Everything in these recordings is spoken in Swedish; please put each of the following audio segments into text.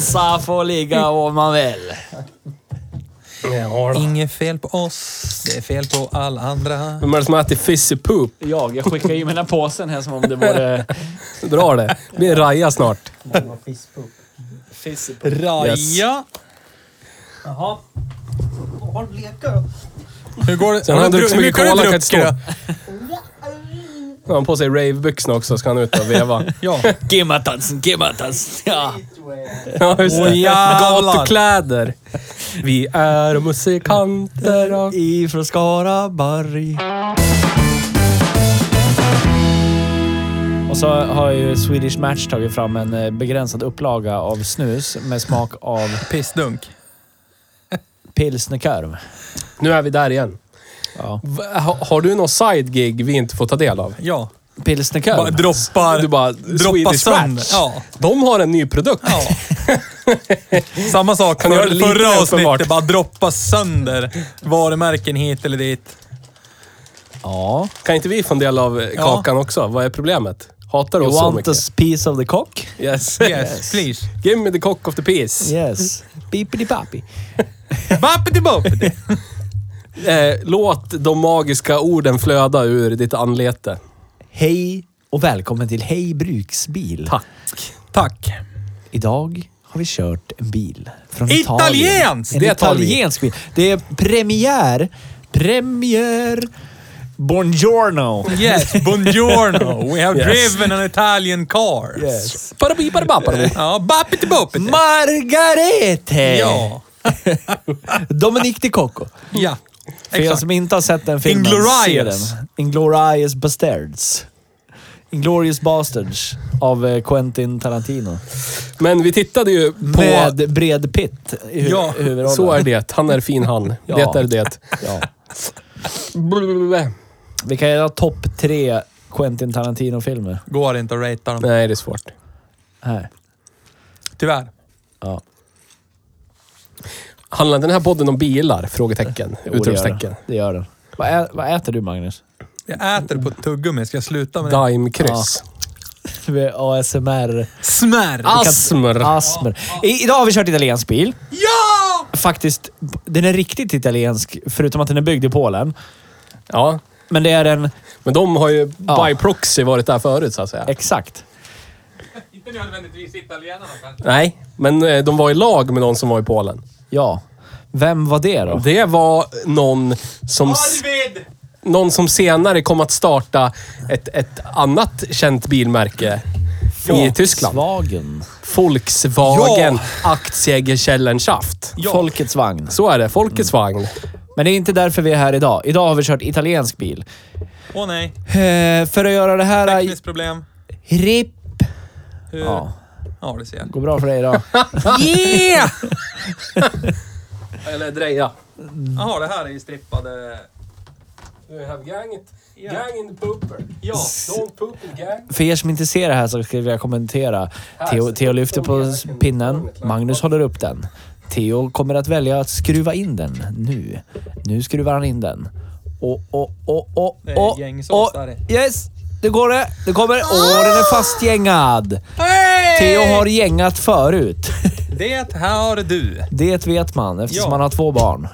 Man sa får ligga om man vill. Ja, då. Inget fel på oss, det är fel på alla andra. Vem är det som äter fizzy poop? Jag, jag skickar ju mina påsen här som om det vore... Drar det. Det blir raja snart. Raja. Jaha. Har du lekar? Hur går det? Sen har han druckit så mycket cola kan inte stå. Nu har han på sig ravebyxorna också, ska han ut och veva. Ja. Gimmatansen, gimmatansen. Ja. Ja, just det. Åh, jävlar. Gatukläder. Vi är musikanter och... Ifrån Skaraborg. Och så har ju Swedish Match tagit fram en eh, begränsad upplaga av snus med smak av Pissdunk. pilsnerkorv. Nu är vi där igen. Ja. Va- ha- Har du någon side-gig vi inte får ta del av? Ja. Pilsnerkorv. Bara droppar... Du bara, droppar sönder. Ja. De har en ny produkt. ja. Samma sak Kan lite förra avsnittet. Bara droppa sönder varumärken hit eller dit. Ja. Kan inte vi få en del av Ja. kakan också? Vad är problemet? Hatar du You oss så want mycket? a piece of the cock? Yes. Yes, please. Give me the cock of the piece. Yes. Beepity papi. Bappity boppity. Eh, låt de magiska orden flöda ur ditt anlete. Hej och välkommen till Hej Bruksbil. Tack. Tack. Idag har vi kört en bil från! Italien. En Det tar vi. italiensk bil. Det är premiär. Premiär. Buongiorno. Yes, buongiorno. We have Yes. driven an Italian car. Yes. Parabi, parabi, parabi. Ja, bappity boppity. Margarete! Ja. Dominique Di Cocco. Ja. För er som inte har sett den filmen, Inglorious. se den. Inglorious Bastards. Inglorious Bastards av eh, Quentin Tarantino. Men vi tittade ju på... Med Bred Pitt i hu- Ja, huvudrollen. Så är det. Han är fin han. Ja. Det är det. Ja. Vi kan göra topp tre Quentin Tarantino-filmer. Går inte att ratea dem. Nej, det är svårt. Här. Tyvärr. Ja. Handlar den här podden om bilar? Frågetecken. Jo, det gör Utropstecken. den. Det gör den. Vad, ä- vad äter du Magnus? Jag äter på ett tuggummi. Ska jag sluta med det? Daimkryss. Är ASMR. Smär. Asmr. Asmer. I, idag har vi kört italiensk bil. Ja! Faktiskt, den är riktigt italiensk, förutom att den är byggd i Polen. Ja. Men det är en... Men de har ju Ja. by proxy varit där förut så att säga. Exakt. Inte nödvändigtvis italienarna kanske. Nej, men eh, de var i lag med någon som var i Polen. Ja. Vem var det då? Det var någon som, Arvid! någon som senare kom att starta ett, ett annat känt bilmärke i Tyskland. Volkswagen. Volkswagen Ja. Aktiegelsellenschaft. Ja. Folkets vagn. Så är det. Folkets vagn. Men det är inte därför vi är här idag. Idag har vi kört italiensk bil. Åh nej. Eh, för att göra det här... Tekniskt problem. RIP. Hur? Ja, Ja, det ser jag. går bra för dig idag. Yeah! Eller dreja. Jaha, det här är ju strippade... You have gang, it, Ja. gang in the pooper. Ja. Don't poop in gang. För er som inte ser det här så ska jag kommentera. Theo, Theo lyfter på pinnen. Magnus håller upp den. Theo kommer att välja att skruva in den nu. Nu skruvar han in den. Och, och, och, och, och, och, i. Yes! Det går det. Det kommer. Åh, den är fastgängad. Hey! Theo har gängat förut. Det har du. Det vet man eftersom Ja. man har två barn.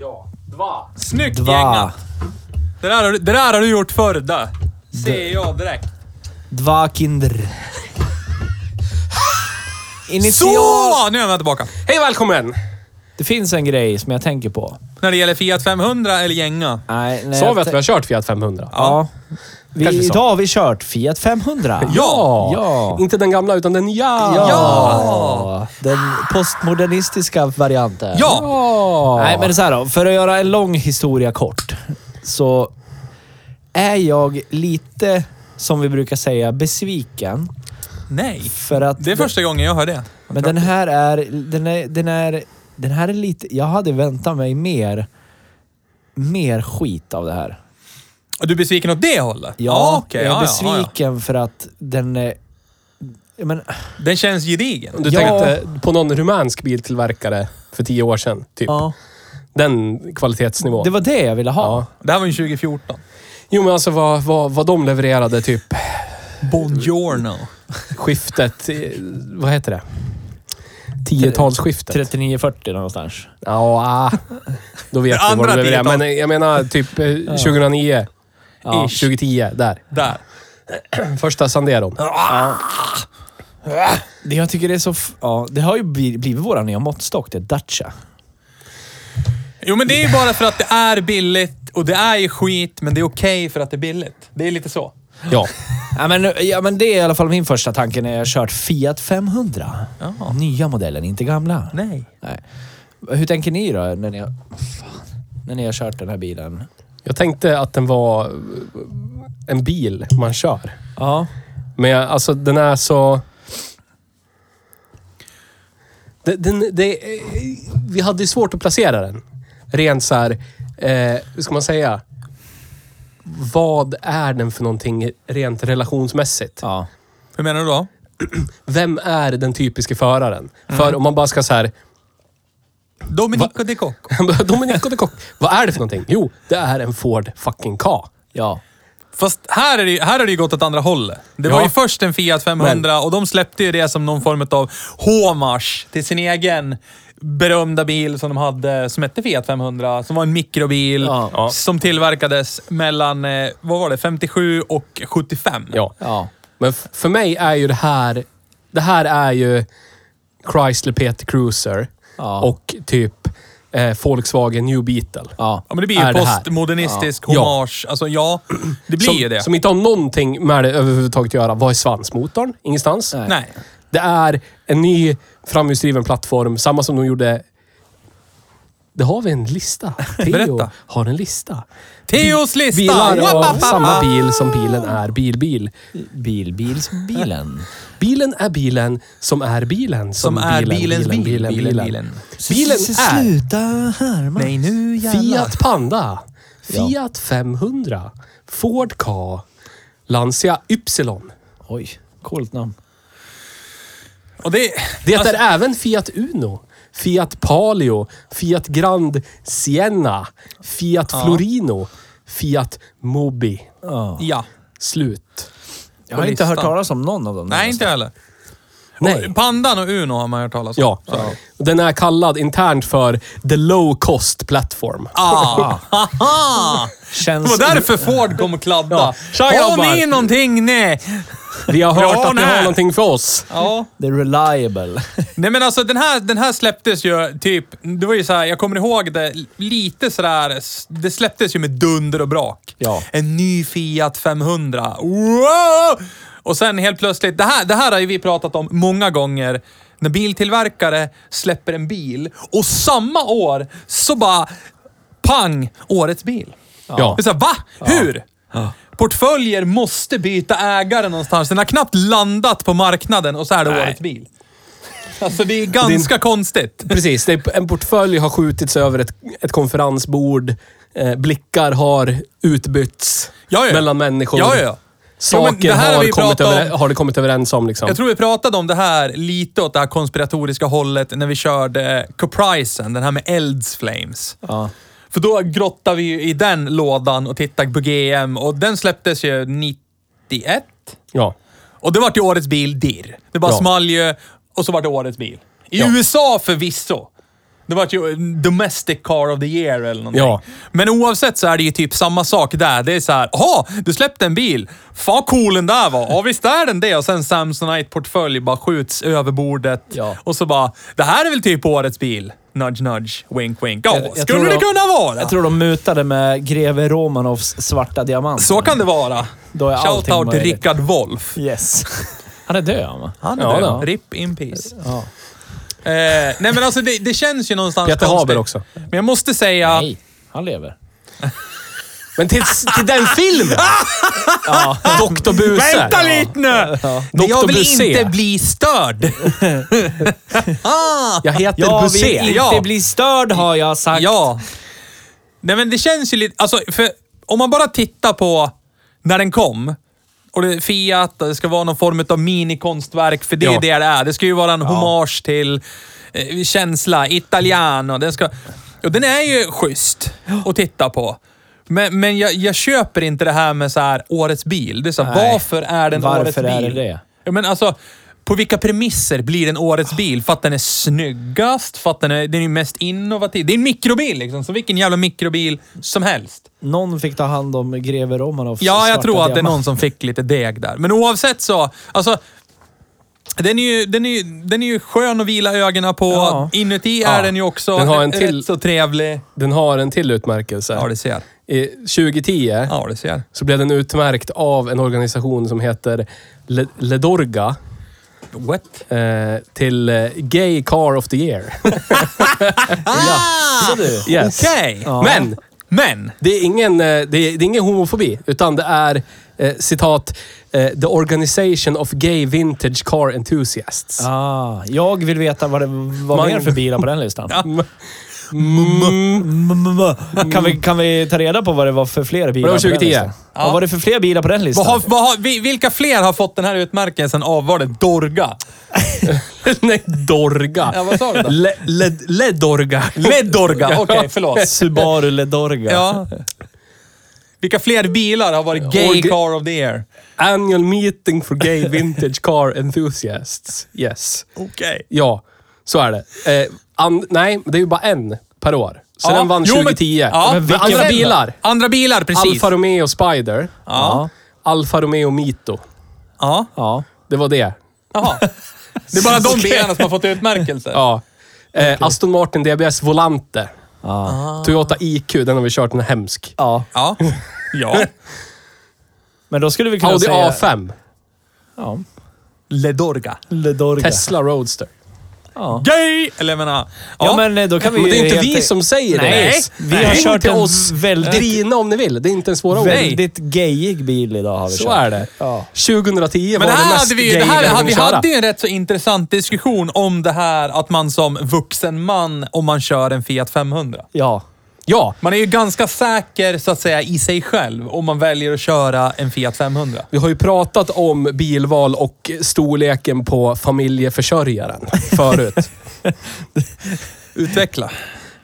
Ja. Dva. Snyggt Dva. gängat. Det där, har du- det där har du gjort förr då. Ser jag direkt. Dva kinder. Initial... Så! Nu är jag tillbaka. Hej välkommen! Det finns en grej som jag tänker på. När det gäller Fiat 500 eller gänga? Nej, nej, Sa vi att vi har kört Fiat 500? Ja. Vi, Kanske så. idag har vi kört Fiat 500. Ja! Ja. Inte den gamla, utan den nya! Ja! Den postmodernistiska varianten. Ja! Ja! Nej, men så här då. För att göra en lång historia kort. Så är jag lite, som vi brukar säga, besviken. Nej. För att... Det är första gången jag hör det. Men den här är... Den är, den är, den här är lite... Jag hade väntat mig mer... Mer skit av det här. Och du är besviken åt det hållet? Ja, okej. jag är ja. besviken för att den är... Men, Den känns gedigen. Du Ja. tänkte på någon rumänsk biltillverkare för tio år sedan, typ. ja, Den kvalitetsnivån. det var det jag ville ha. Ja. Det här var ju 2014. Jo, men alltså vad, vad, vad de levererade, typ Buongiorno. skiftet... Vad heter det? Tiotalsskiftet. 3940 någonstans. Ja, ah, då vet vi vad de levererar. Men jag menar typ eh, 2009. Ja. 2010, där. Där. Första Sanderon. Det jag tycker det är så... Ja, det har ju bli- blivit våra nya måttstock, det är Dacia. Jo, men det är ju bara för att det är billigt och det är ju skit, men det är okej för att det är billigt. Det är lite så. Ja. Ja men, ja, men det är i alla fall min första tanke när jag har kört Fiat 500. Jaha. Nya modellen, inte gamla. Nej. Nej. Hur tänker ni då när ni, har, fan, när ni har kört den här bilen? Jag tänkte att den var en bil man kör. Ja. Men jag, alltså den är så... Den, den, det, eh, vi hade svårt att placera den. Rent så här, eh, hur ska man säga? Vad är den för någonting rent relationsmässigt? Ja. Hur menar du då? Vem är den typiska föraren? För om man bara ska så här... Domenico de Cocco. Domenico de Kock. Vad är det för någonting? Jo, det är en Ford fucking Ka. Ja. Fast här, är det, här har det ju gått åt andra hållet. Det var Ja. ju först en Fiat 500 och de släppte ju det som någon form av hommage till sin egen berömda bil som de hade, som hette Fiat 500. Som var en mikrobil Ja. Ja. som tillverkades mellan, eh, vad var det, 57 och 75. Ja. Ja. Men för mig är ju det här... Det här är ju Chrysler PT Cruiser Ja. och typ eh, Volkswagen New Beetle. Ja. Ja, men det blir Är ju postmodernistisk Ja. hommage. Alltså ja, det blir som, ju det. Som inte har någonting med det överhuvudtaget att göra. Vad är svansmotorn? Ingenstans. Nej. Det är en ny framhjulsdriven plattform. Samma som de gjorde... Det har vi en lista. Theo Berätta. har en lista. Theos lista! Bilar av Wapapapa! samma bil som bilen är bilbil. Bilbilsbilen. Bilen är bilen som är bilen Som är bilens bil. Bilen, bilen, bilen. Bilen är Sluta härma. Nej, nu jävlar. Fiat Panda. Fiat 500, Ford Ka, Lancia Y. Oj, coolt namn. Och det, Det alltså, är även Fiat Uno, Fiat Palio, Fiat Grand Sienna, Fiat Florino, Fiat Mobi. Ja. Ja. Slut. Jag har inte hört listan. talas om någon av dem. Nej, inte heller. Nej. Och Pandan och Uno har man hört talas om. Ja. Så. Den är kallad internt för the low cost platform. Ah! Haha! Det Känns... var därför Ford kom och kladda. Ja. Har grabbar. ni någonting? Nej. Vi har hört Ja, att ni nej. har någonting för oss. Ja. The reliable. Nej men alltså den här, den här släpptes ju typ, det var ju så här, jag kommer ihåg det lite sådär, det släpptes ju med dunder och brak. Ja. En ny Fiat 500. Wow! Och sen helt plötsligt, det här, det här har ju vi pratat om många gånger, när biltillverkare släpper en bil och samma år så bara pang, årets bil. Ja. Det är så här, va? Hur? Portföljer måste byta ägare någonstans. Den har knappt landat på marknaden och så är det Nej. årets bil. Alltså det är ganska konstigt. Precis, det är, en portfölj har skjutits över ett, ett konferensbord. Eh, blickar har utbytts Ja, ja. mellan människor. Ja, ja, ja. Saker har har, vi kommit över, om. har det kommit överens om. Liksom. Jag tror vi pratade om det här lite åt det här konspiratoriska hållet när vi körde Capricen, den här med Elds Flames. Ja. För då grottade vi i den lådan och tittade på GM och den släpptes ju 91. Ja. Och det vart ju årets bil dirr. Det bara Ja. small ju och så vart det årets bil. I Ja. USA förvisso. Det var ju Domestic Car of the Year eller någonting. Ja. Men oavsett så är det ju typ samma sak där. Det är så här, jaha, du släppte en bil. Fan cool den där var. Ja, visst är den det. Och sen Samsonite-portfölj bara skjuts över bordet. Ja. Och så bara, det här är väl typ årets bil. Nudge, nudge, wink, wink. Ja, Jag- jag skulle det de- kunna vara. Jag tror de mutade med greve Romanovs svarta diamant. Så kan det vara. Då är Shoutout till. Rickard Wolff. Yes. Han är död, va? Han är Ja, död. då. RIP in peace. Ja. Eh, nej men alltså det, det känns ju någonstans Peter konstigt. Haber också. Men jag måste säga... Nej, han lever. Men till, till den filmen! Ja. Dr. Buse. Vänta lite nu! Men jag vill Busé. inte bli störd. ah, Jag heter Jag vill Busé. inte Ja. bli störd har jag sagt. ja. Nej men det känns ju lite... Alltså, för om man bara tittar på när den kom. Och det är Fiat, det ska vara någon form av minikonstverk, för det är Ja. det det är. Det ska ju vara en hommage till eh, känsla, italiano. Den, ska, och den är ju schysst att titta på. Men, men jag, jag köper inte det här med så här årets bil. Det är så här, varför är den Varför årets bil? är det det? Ja, men alltså, på vilka premisser blir den årets bil? För att den är snyggast? För att den är, den är mest innovativ? Det är en mikrobil liksom, som vilken jävla mikrobil som helst. Någon fick ta hand om greve Romanovs Ja, jag tror att det är någon som fick lite deg där. Men oavsett så, alltså... Den är, ju, den, är ju, den är ju skön att vila ögonen på. Ja. Inuti Ja. är den ju också Den har en till- rätt så trevlig. Den har en till utmärkelse. Ja, det ser. I 2010 Ja, det ser. så blev den utmärkt av en organisation som heter Le- Ledorga What? eh, till eh, Gay Car of the Year. Så du. Yes. Okej. Ja. Men Men, det är, ingen, eh, det, är, det är ingen homofobi, utan det är eh, citat eh, “The Organization of Gay Vintage Car Enthusiasts”. Ah, jag vill veta vad det var Man- mer för bilar på den listan. Mm. Kan, vi, kan vi ta reda på vad det var för fler bilar Det var på den 2010. listan? Vad var det för fler bilar på den listan? vad har, vad har, vi- vilka fler har fått den här utmärkelsen av, var det Dorga? Nej, Dorga. Ja, vad sa du då? Le, le, Ledorga. Ledorga, okej förlåt. Subaru Ledorga. Ja. Vilka fler bilar har varit gay car of the year? Annual meeting for gay vintage car enthusiasts. Yes. Okej. Ja, så är det. Eh, an, nej, det är ju bara en per år. Så Ja. den vann Jo, men- 2010. ja, men vilken andra bilar. Andra bilar, precis. Alfa Romeo Spider. Ja. Alfa Romeo Mito. Ja. Ja. Det var det. Jaha. Det är bara de bilarna som har fått utmärkelser. Ja. Eh, Aston Martin DBS Volante. Ja. Toyota IQ, den har vi kört, den är hemsk. ja. Ja. Ja. Men då skulle vi kunna Audi säga... A5. Ja. Ledorga. Ledorga. Tesla Roadster. Ja. Gay! Eller jag menar... Ja, men eh, då kan vi Men det är inte vi som säger Nej, det. vi har kört till en oss. väldigt- Grina om ni vill. Det är inte en svåra ord. Nej. Väldigt gayig bil idag har vi Så kört. är det. Ja. 2010 Men var det det här mest hade vi, det här, vi hade ju en rätt så intressant diskussion om det här att man som vuxen man, om man kör en Fiat 500. Ja. Ja, Man är ju ganska säker, så att säga, i sig själv om man väljer att köra en Fiat 500. vi har ju pratat om bilval och storleken på familjeförsörjaren förut. Utveckla.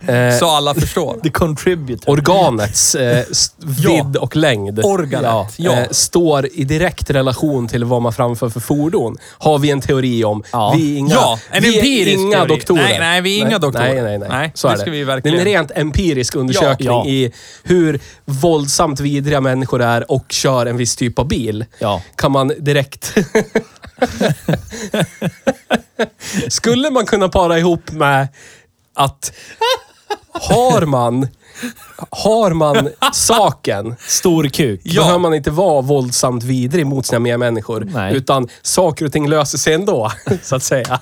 Eh, Så alla förstår. The contributor. organets eh, s- vidd och längd Organet, ja. eh, står i direkt relation till vad man framför för fordon. Har vi en teori om. Ja. Vi är inga, Ja, en vi är empirisk inga teori. doktorer. Nej, nej, vi är inga doktorer. Nej, nej, nej. Nej, Så det är ska det. vi verkligen- Det är en rent empirisk undersökning Ja. i hur våldsamt vidriga människor är och kör en viss typ av bil. Ja. Kan man direkt... Skulle man kunna para ihop med att har man har man saken Stor kuk. ja. behöver man inte vara våldsamt vidrig mot sina medmänniskor. Nej. Utan saker och ting löser sig ändå, så att säga.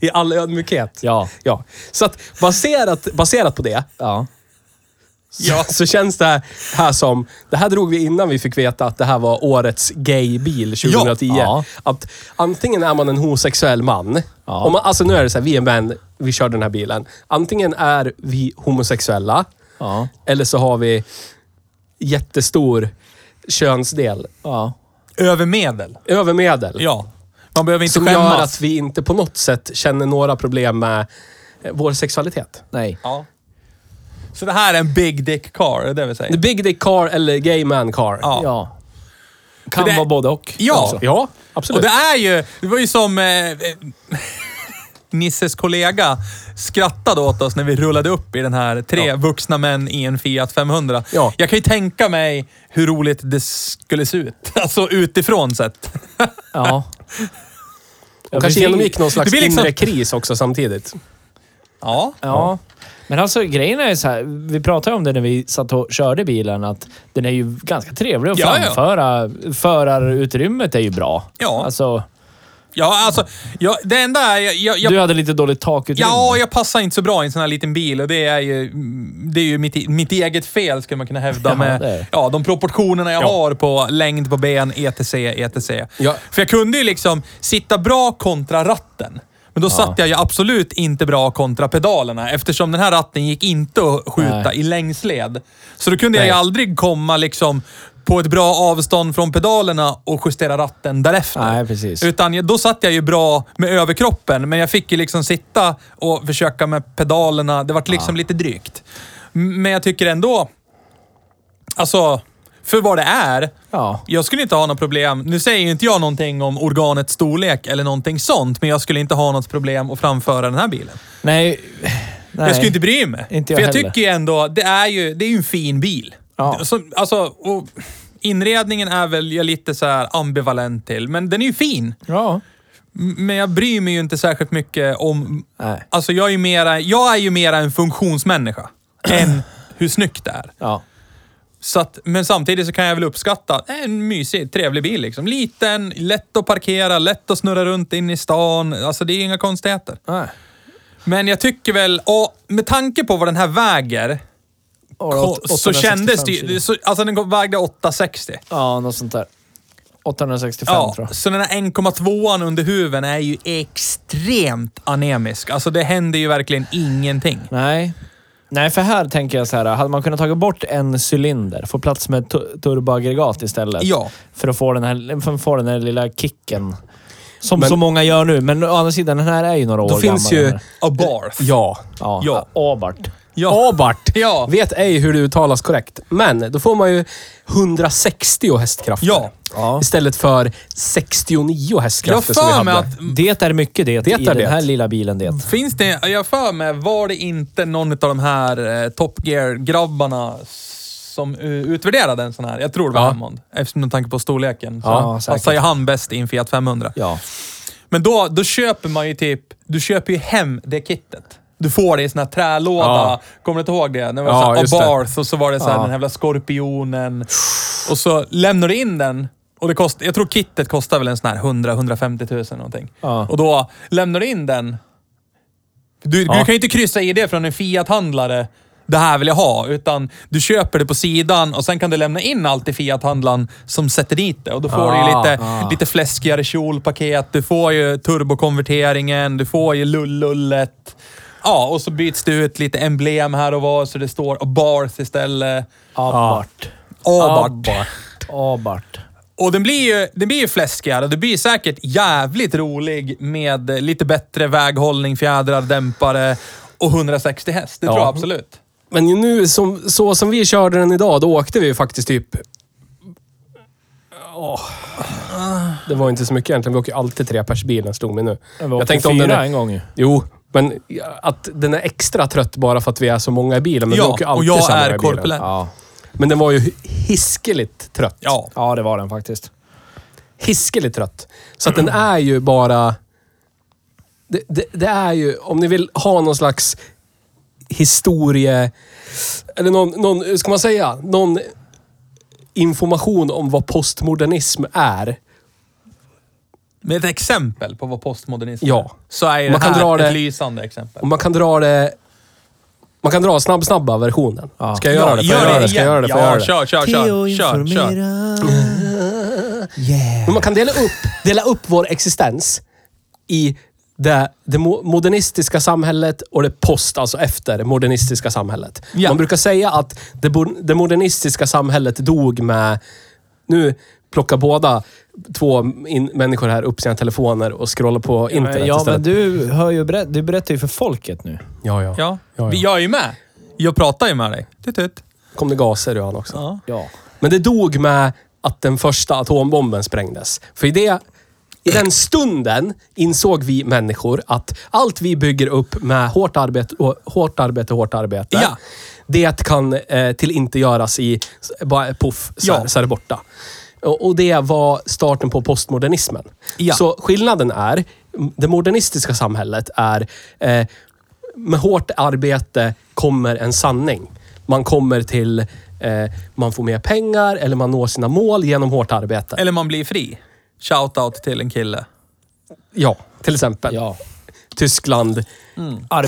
I all ödmjukhet. Ja. ja. Så att baserat, baserat på det, Ja. Ja. så känns det här, här som... Det här drog vi innan vi fick veta att det här var årets gaybil 2010. Ja. Att antingen är man en homosexuell man. Ja. Om man, alltså nu är det så här, vi är män, vi kör den här bilen. Antingen är vi homosexuella, Ja. eller så har vi jättestor könsdel. Ja. Över medel. Över medel. Ja. Man behöver inte Som skämmas. gör att vi inte på något sätt känner några problem med eh, vår sexualitet. Nej. Ja. Så det här är en big dick car, är det det vi säger? The big dick car eller gay man car. Ja. Ja. Kan det- vara både och. Ja. också. Ja, absolut. Och det är ju, det var ju som... Eh, eh, Nisses kollega skrattade åt oss när vi rullade upp i den här tre Ja. vuxna män i en Fiat 500. Ja. Jag kan ju tänka mig hur roligt det skulle se ut. Alltså utifrån sett. Ja. De kanske genomgick någon slags det liksom- inre kris också samtidigt. Ja. Ja. Men alltså grejen är så här, vi pratade om det när vi satt och körde bilen, att den är ju ganska trevlig att Ja, ja. framföra. Förarutrymmet är ju bra. Ja. Alltså, Ja, alltså. Jag, det enda är... Jag, jag, jag, du hade lite dåligt takutrymme. ja, jag passar inte så bra i en sån här liten bil och det är ju, det är ju mitt, mitt eget fel, skulle man kunna hävda, Ja, med det är det. ja, de proportionerna jag Ja. har på längd på ben, etc, etc. Ja. För jag kunde ju liksom sitta bra kontra ratten. Men då satt jag ju absolut inte bra kontra pedalerna eftersom den här ratten gick inte att skjuta Nej. i längsled. Så då kunde jag ju Nej. aldrig komma liksom på ett bra avstånd från pedalerna och justera ratten därefter. Nej, precis. Utan då satt jag ju bra med överkroppen, men jag fick ju liksom sitta och försöka med pedalerna. Det vart liksom lite drygt. Men jag tycker ändå, alltså, för vad det är, Ja. jag skulle inte ha något problem. Nu säger ju inte jag någonting om organets storlek eller någonting sånt, men jag skulle inte ha något problem att framföra den här bilen. Nej. Nej. Jag skulle inte bry mig. Inte jag För jag heller. tycker ju ändå, det är ju, det är ju en fin bil. Ja. Så, alltså, inredningen är väl jag lite så ambivalent till, men den är ju fin. Ja. Men jag bryr mig ju inte särskilt mycket om... Nej. Alltså jag är ju mera, jag är ju mera en funktionsmänniska än hur snyggt det är. Ja. Så att, men samtidigt så kan jag väl uppskatta en mysig, trevlig bil. Liksom. Liten, lätt att parkera, lätt att snurra runt in i stan. Alltså det är inga konstigheter. Nej. Men jag tycker väl, och med tanke på vad den här väger, så 865 kändes det ju... så- Alltså den vägde 860. Ja, något sånt där. 865 Ja, tror jag. så den här 1,2an under huven är ju extremt anemisk. Alltså det händer ju verkligen ingenting. Nej. Nej, för här tänker jag så här. Hade man kunnat ta bort en cylinder, få plats med turboaggregat istället. Ja. För att få den här, för att få den här lilla kicken. Som Men- så många gör nu. Men å andra sidan, den här är ju några år Då finns gammal. ju... den här. Abarth. Ja. Ja. Ja. Abart. Ja. Abart. Ja. Vet ej hur det uttalas korrekt. Men då får man ju 160 hästkrafter. Ja. Ja. Istället för 69 Jag har hästkrafter som vi för mig hade. att... Det är mycket det, Det i är den det. här lilla bilen det. Finns det... Jag för mig, var det inte någon av de här eh, Top Gear-grabbarna som uh, utvärderade en sån här? Jag tror det var Ja. Hammond. Eftersom med tanke på storleken. Så Ja, passar säkert. ju han bäst i en Fiat 500. Ja. Men då, då köper man ju typ... Du köper ju hem det kittet. Du får det i sån här trälåda. Ja. Kommer du inte ihåg det? Det var Ja, så. Abarth och så var det så här Ja. den här jävla skorpionen. Och så lämnar du in den. Och det kost, jag tror kittet kostar väl en sån här 100-150 000 någonting. Ja. Och då lämnar du in den. Du, Ja. du kan ju inte kryssa i det från en Fiat-handlare. Det här vill jag ha. Utan du köper det på sidan och sen kan du lämna in allt i Fiat-handlaren som sätter dit det. Och då får du ju Ah, lite, ah. lite fläskigare kjolpaket. Du får ju turbokonverteringen. Du får ju lullullet. Ja, och så byts det ut lite emblem här och var så det står Abarth istället. Abart. Abart. Abart. Och den blir ju, den blir ju fläskigare. Det blir säkert jävligt rolig med lite bättre väghållning, fjädrar, dämpare och 160 häst. Det Ja. tror jag absolut. Men nu, som, så som vi körde den idag, då åkte vi ju faktiskt typ... Åh. Det var inte så mycket egentligen. Vi åker ju alltid trepersbilen, slog mig nu. Jag tänkte tänkte om fyra den är- en gång ju. Jo, men att den är extra trött bara för att vi är så många i bilen. Men vi ja, åker ju och alltid jag så här är många i bilen. korpulent. Ja. Men den var ju hiskeligt trött. Ja. ja, det var den faktiskt. Hiskeligt trött. Så att den är ju bara... Det, det, det är ju, om ni vill ha någon slags historie... Eller någon, någon, ska man säga, någon information om vad postmodernism är. Med ett exempel på vad postmodernism Ja. är. Så är ju Man det kan här dra ett det- lysande exempel. Och man kan dra det... Man kan dra snabb-snabba versionen. Ja. Ska jag göra det? Får jag göra det? Ska jag göra det? Får jag Ja, göra det? kör, kör, kör. Kör, kör. Yeah. Men man kan dela upp, dela upp vår existens i det, det mo- modernistiska samhället och det post, alltså efter det modernistiska samhället. Ja. Man brukar säga att det, det modernistiska samhället dog med... Nu plockar båda två in, människor här upp sina telefoner och scrollar på internet ja, men istället. du, hör ju du berättar ju för folket nu. Ja, ja. Ja, Ja, jag är ju med. Jag pratar ju med dig. Tut, tut. Kom det gaser ur han också. Ja. Ja. Men det dog med att den första atombomben sprängdes. För i det i den stunden insåg vi människor att allt vi bygger upp med hårt arbete, och, hårt arbete, hårt arbete. Ja. Det kan eh, till inte göras i, bara poff, så, Ja. så är det borta. Och, det var starten på postmodernismen. Ja. Så skillnaden är, det modernistiska samhället är, eh, med hårt arbete kommer en sanning. Man kommer till, eh, man får mer pengar eller man når sina mål genom hårt arbete. Eller man blir fri. Shoutout till en kille. Ja, till exempel. Ja. Tyskland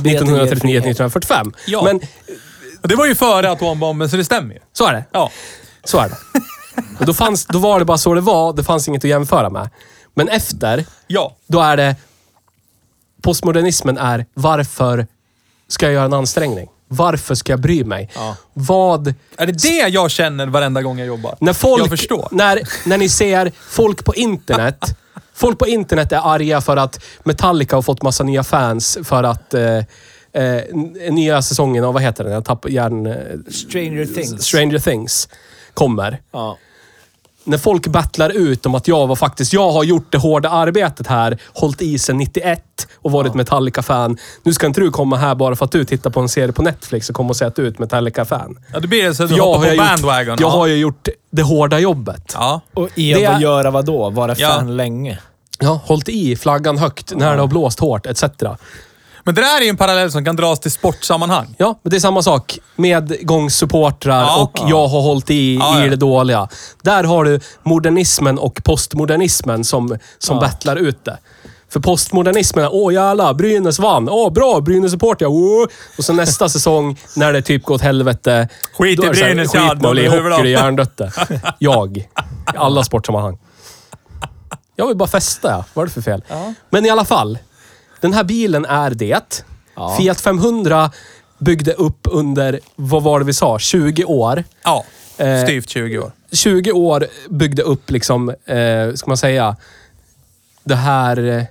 frihet. 1939-1945. Ja. Men det var ju före atombomben, så det stämmer ju. så är det. Ja. Så är det. Och då, fanns, då var det bara så det var. Det fanns inget att jämföra med. Men efter, Ja. då är det... Postmodernismen är varför ska jag göra en ansträngning? Varför ska jag bry mig? Ja. Vad... Är det det jag känner varenda gång jag jobbar? När folk, Jag förstår. När, när ni ser folk på internet. folk på internet är arga för att Metallica har fått massa nya fans för att eh, eh, n- nya säsongen av, vad heter den? Jag tappar hjärn... eh, Stranger things. Stranger Things kommer. Ja. När folk battlar ut om att jag var faktiskt, jag har gjort det hårda arbetet här, hållit i sen 91 och varit Metallica-fan. Nu ska inte du komma här bara för att du tittar på en serie på Netflix och komma och säga att du är ett Metallica-fan. Ja, det blir så att du jag hoppar har, på ju gjort, bandwagon. jag ja. har ju gjort det hårda jobbet. Ja. Och Det- att göra vad då? Vara Ja. fan länge? Ja, hållit i flaggan högt när det har blåst hårt, etc. Men det där är ju en parallell som kan dras till sportsammanhang. Ja, men det är samma sak. Medgångssupportrar Ja. och jag har hållit i, Ja, ja. i det dåliga. Där har du modernismen och postmodernismen som, som Ja. battlar ut det. För postmodernismen åh jävlar, Brynäs vann. Åh bra, Brynäs support ja. Åh. Och så nästa säsong, när det typ går åt helvete. Skit i här, Brynäs, ja, Skit med att bli hockey, det är dem. hjärndött det. Jag. I alla sportsammanhang. Jag vill bara festa, ja. Vad är det för fel? Men i alla fall. Den här bilen är det. Ja. Fiat 500 byggde upp under, vad var det vi sa, 20 år. Ja. Eh, Styvt 20 år. 20 år byggde upp liksom, eh, ska man säga, det här... Eh,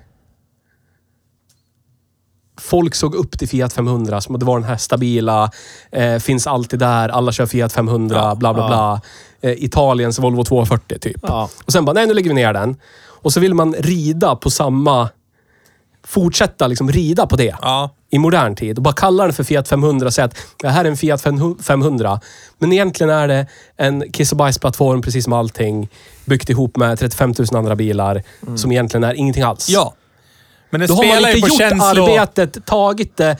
folk såg upp till Fiat 500 som att det var den här stabila, eh, finns alltid där, alla kör Fiat 500, Ja, bla bla ja. bla. Eh, Italiens Volvo 240 typ. Ja. Och sen bara, nej nu lägger vi ner den. Och så vill man rida på samma... Fortsätta liksom rida på det Ja. i modern tid och bara kalla den för Fiat 500 och säga att det här är en Fiat 500. Men egentligen är det en kiss och bajsplattform precis som allting. Byggt ihop med 35 000 andra bilar som egentligen är ingenting alls. Ja. Men det Då har spelar man ju inte på gjort känslor... arbetet, tagit det,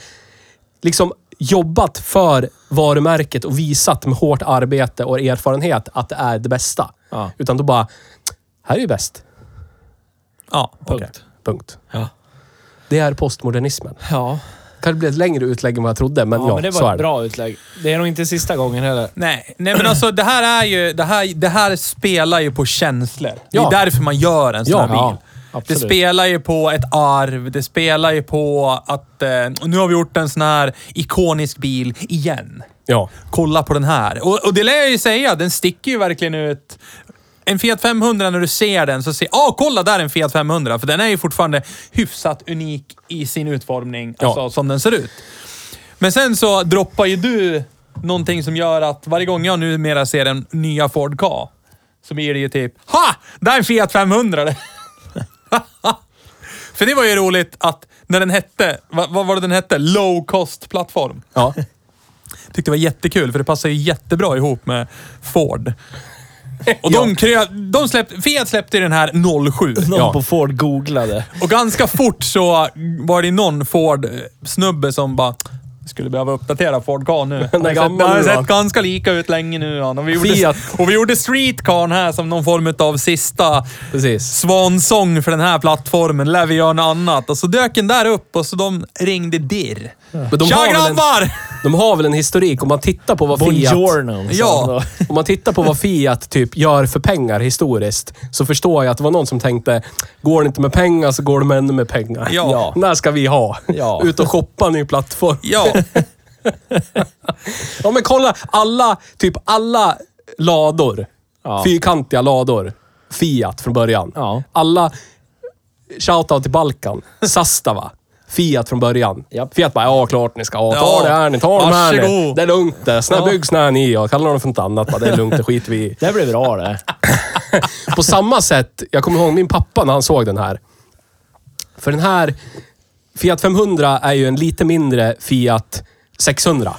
liksom jobbat för varumärket och visat med hårt arbete och erfarenhet att det är det bästa. Ja. Utan då bara, här är ju bäst. Ja. Punkt. Punkt. Ja. Det är postmodernismen. Ja. Kanske blir ett längre utlägg än vad jag trodde, men Ja, ja, men det så var är ett det. bra utlägg. Det är nog inte sista gången heller. Nej, nej men alltså det här är ju... Det här, det här spelar ju på känslor. Det är Ja. därför man gör en sån Ja, här bil. ja, det absolut. spelar ju på ett arv. Det spelar ju på att... Eh, nu har vi gjort en sån här ikonisk bil igen. Ja. Kolla på den här. Och, och det lär jag ju säga, den sticker ju verkligen ut. En Fiat 500, när du ser den så ser ah kolla där är en Fiat 500. För den är ju fortfarande hyfsat unik i sin utformning, Ja. alltså som den ser ut. Men sen så droppar ju du någonting som gör att varje gång jag numera ser en nya Ford Ka, så blir det ju typ Ha! Där är en Fiat 500! För det var ju roligt att när den hette, vad, vad var det den hette? Low cost plattform. Ja. Tyckte det var jättekul, för det passar ju jättebra ihop med Ford. Och de, krö, de släppte, Fiat släppte den här 07. Någon Ja. på Ford googlade. Och ganska fort så var det någon Ford-snubbe som bara skulle behöva uppdatera Ford Ka nu. Den har sett, har sett ganska lika ut länge nu. Ja. Och, vi gjorde, Fiat. och vi gjorde Street Car här som någon form av sista Precis. svansång för den här plattformen. Lär vi göra något annat. Och så dök den där upp och så de ringde dirr. De Tja grabbar! De har väl en historik om man tittar på vad Fiat... Buongiorno. Ja. Om man tittar på vad Fiat typ gör för pengar historiskt, så förstår jag att det var någon som tänkte, går det inte med pengar så går det med ännu mer pengar. Ja. Ja. Den här ska vi ha. Ja. Ut och shoppa en ny plattform. Ja. Ja men kolla, alla, typ alla lador. Ja. Fyrkantiga lador. Fiat från början. Ja. Alla, shoutout till Balkan. Sastava. Fiat från början. Japp. Fiat bara, ja klart ni ska ha. Ta Ja. det här ni, ta de här ni. Det är lugnt det. Såna Ja. byggs när ni. Jag kallar dem för något annat. Bara, det är lugnt, det skiter vi i. Det blir bra det. på samma sätt, jag kommer ihåg min pappa när han såg den här. För den här Fiat 500 är ju en lite mindre Fiat 600.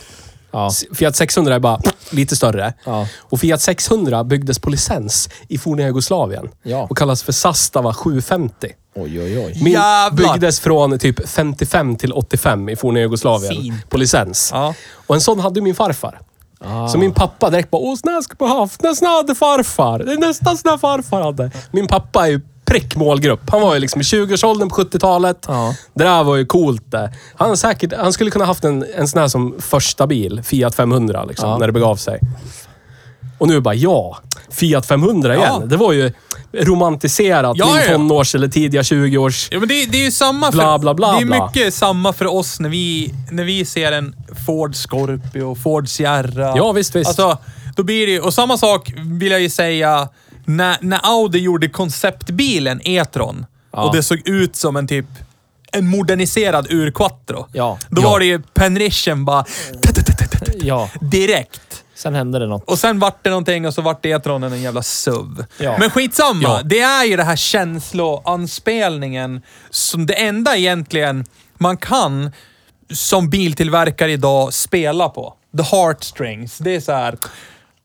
Ja. Fiat 600 är bara lite större. Ja. Och Fiat 600 byggdes på licens i forna Jugoslavien. Ja. Och kallas för Sastava 750. Oj, oj, oj. Min Jävlar. byggdes från typ 55 till 85 i forna Jugoslavien. Fint. På licens. Ja. Och en sån hade min farfar. Ah. Så min pappa direkt bara, åh, ska man haft. Nästan hade farfar. Det är nästan sån här farfar hade. Min pappa är ju prick målgrupp. Han var ju liksom i 20-årsåldern på 70-talet. Ja. Det där var ju coolt det. Han, säkert, han skulle kunna haft en, en sån här som första bil. Fiat 500 liksom, Ja. när det begav sig. Och nu bara, ja. Fiat 500 igen. Ja. Det var ju romantiserat. Ja, min ja. tonårs eller tidiga 20-års... Ja, men det, det är ju samma för, Bla, bla, bla, Det är mycket samma för oss när vi, när vi ser en Ford Scorpio, Ford Sierra. Ja, visst, visst. Alltså, då blir det Och samma sak vill jag ju säga när, när Audi gjorde konceptbilen E-tron Ja. och det såg ut som en typ en moderniserad urquattro. Ja. Då Ja. var det ju penrition bara Ja, direkt. Sen hände det något. Och sen vart det någonting och så vart E-tronen en jävla SUV. Ja. Men skitsamma. Ja. Det är ju det här känsloanspelningen som det enda egentligen man kan som biltillverkare idag spela på. The heartstrings. Det är så här.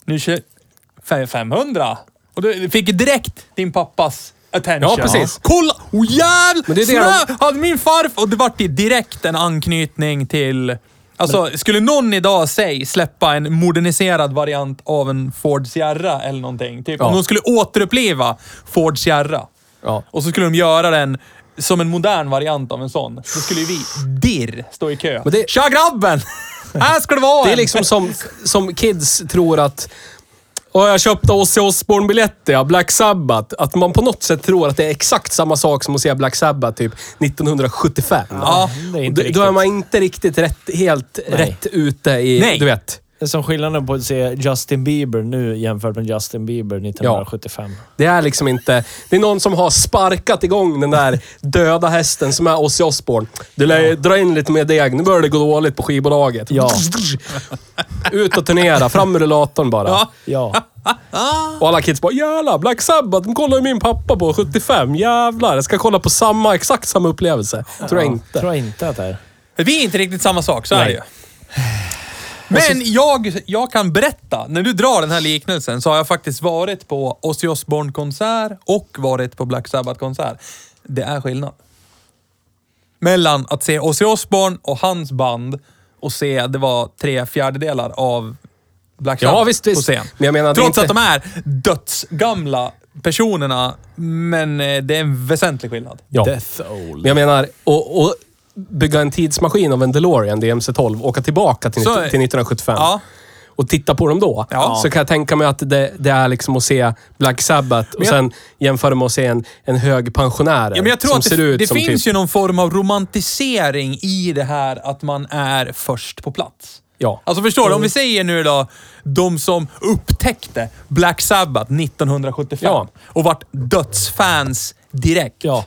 Nu kör... fem- 500. Och du fick direkt din pappas attention. Ja, precis. Kolla! Oh jävlar! Men det är det de- hade min farfar... Och det vart direkt en anknytning till... Alltså, skulle någon idag, säg, släppa en moderniserad variant av en Ford Sierra eller någonting. Typ, Ja. Om de skulle återuppliva Ford Sierra. Ja. Och så skulle de göra den som en modern variant av en sån. Då skulle ju vi, dirr, stå i kö. Men det- Tja grabben! Här ska det vara Det är en. liksom som, som kids tror att och jag köpte Ozzy Osbourne-biljetter, ja, Black Sabbath. Att man på något sätt tror att det är exakt samma sak som att se Black Sabbath typ 1975. Ja, det är inte Då, då är man inte riktigt rätt, helt Nej. rätt ute i... Nej. Du vet. Det är som skillnaden på att se Justin Bieber nu jämfört med Justin Bieber 1975. Det är liksom inte... Det är någon som har sparkat igång den där döda hästen som är Ozzy Osbourne. Du lär dra in lite mer deg. Nu börjar det gå dåligt på skivbolaget. Ja. Ut och turnera. Fram med rullatorn bara. Ja. Ja. Och alla kids bara jävlar, Black Sabbath, de kollar ju min pappa på 75. Jävlar, jag ska kolla på samma, exakt samma upplevelse. Tror jag inte. Tror jag inte att det är. Vi är inte riktigt samma sak, så är Nej. det ju. Men jag, jag kan berätta, när du drar den här liknelsen så har jag faktiskt varit på Ozzy Osbourne-konsert och varit på Black Sabbath-konsert. Det är skillnad. Mellan att se Ozzy Osbourne och hans band och se, det var tre fjärdedelar av Black Ja, Sabbath visst, på visst. scen. Men jag menar, Trots inte- att de är dödsgamla personerna, men eh, det är en väsentlig skillnad. Ja. Death Old. Men jag menar, och, och bygga en tidsmaskin av en DeLorean, DMC-12, åka tillbaka till, Så- till 1975 Ja. och titta på dem då. Ja. Så kan jag tänka mig att det, det är liksom att se Black Sabbath och Men jag- sen jämföra med att se en, en hög pensionär Ja, men jag tror som att ser det, ut det som finns typ... ju någon form av romantisering i det här att man är först på plats. Ja. Alltså förstår du? Om vi säger nu då, de som upptäckte Black Sabbath 1975 Ja. och vart dödsfans direkt. Ja.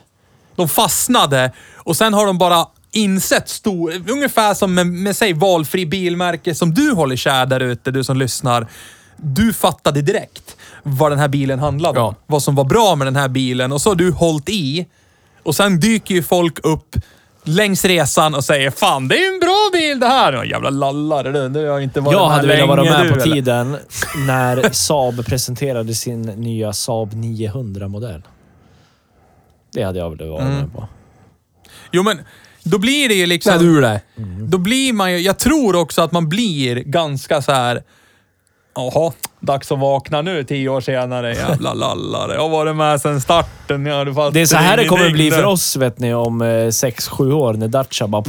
De fastnade och sen har de bara insett stor... Ungefär som med, med säg valfri bilmärke som du håller kär där ute, du som lyssnar. Du fattade direkt vad den här bilen handlade om. Ja. Vad som var bra med den här bilen och så har du hållit i. Och sen dyker ju folk upp längs resan och säger Fan, det är en bra bil det här! Ja, jävla lallare du. Du har inte varit Jag hade velat vara med du, på eller? tiden när Saab presenterade sin nya Saab 900-modell. Det hade jag velat vara Mm. med på. Jo, men då blir det ju liksom... Nej, du det. Då blir man ju... Jag tror också att man blir ganska så här. Jaha, dags att vakna nu tio år senare. Jävla lallare. Jag har varit med sedan starten. Ja, du fattar Det är så här det kommer bli för oss vet ni om 6-7 år när Dacia bara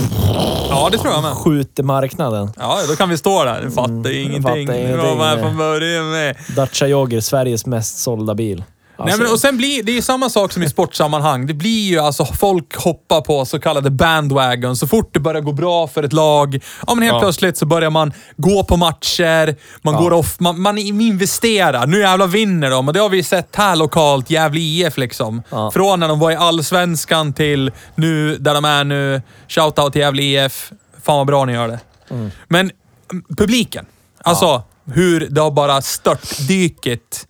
Ja, det tror jag med. skjuter marknaden. Ja, då kan vi stå där. Du fattar Mm, jag ingenting. fattar Du var med från början med. Dacia Jogger, Sveriges mest sålda bil. Nej, Alltså, men, och sen blir det är ju samma sak som i sportsammanhang. Det blir ju alltså, folk hoppar på så kallade bandwagon. Så fort det börjar gå bra för ett lag, ja men helt Ja. plötsligt så börjar man gå på matcher, man går off, man, man investerar. Nu jävlar vinner de och det har vi sett här lokalt, Gävle IF liksom. Ja. Från när de var i Allsvenskan till nu, där de är nu. Shoutout till Gävle IF. Fan vad bra ni gör det. Mm. Men mm, publiken. Alltså hur det har bara störtdykit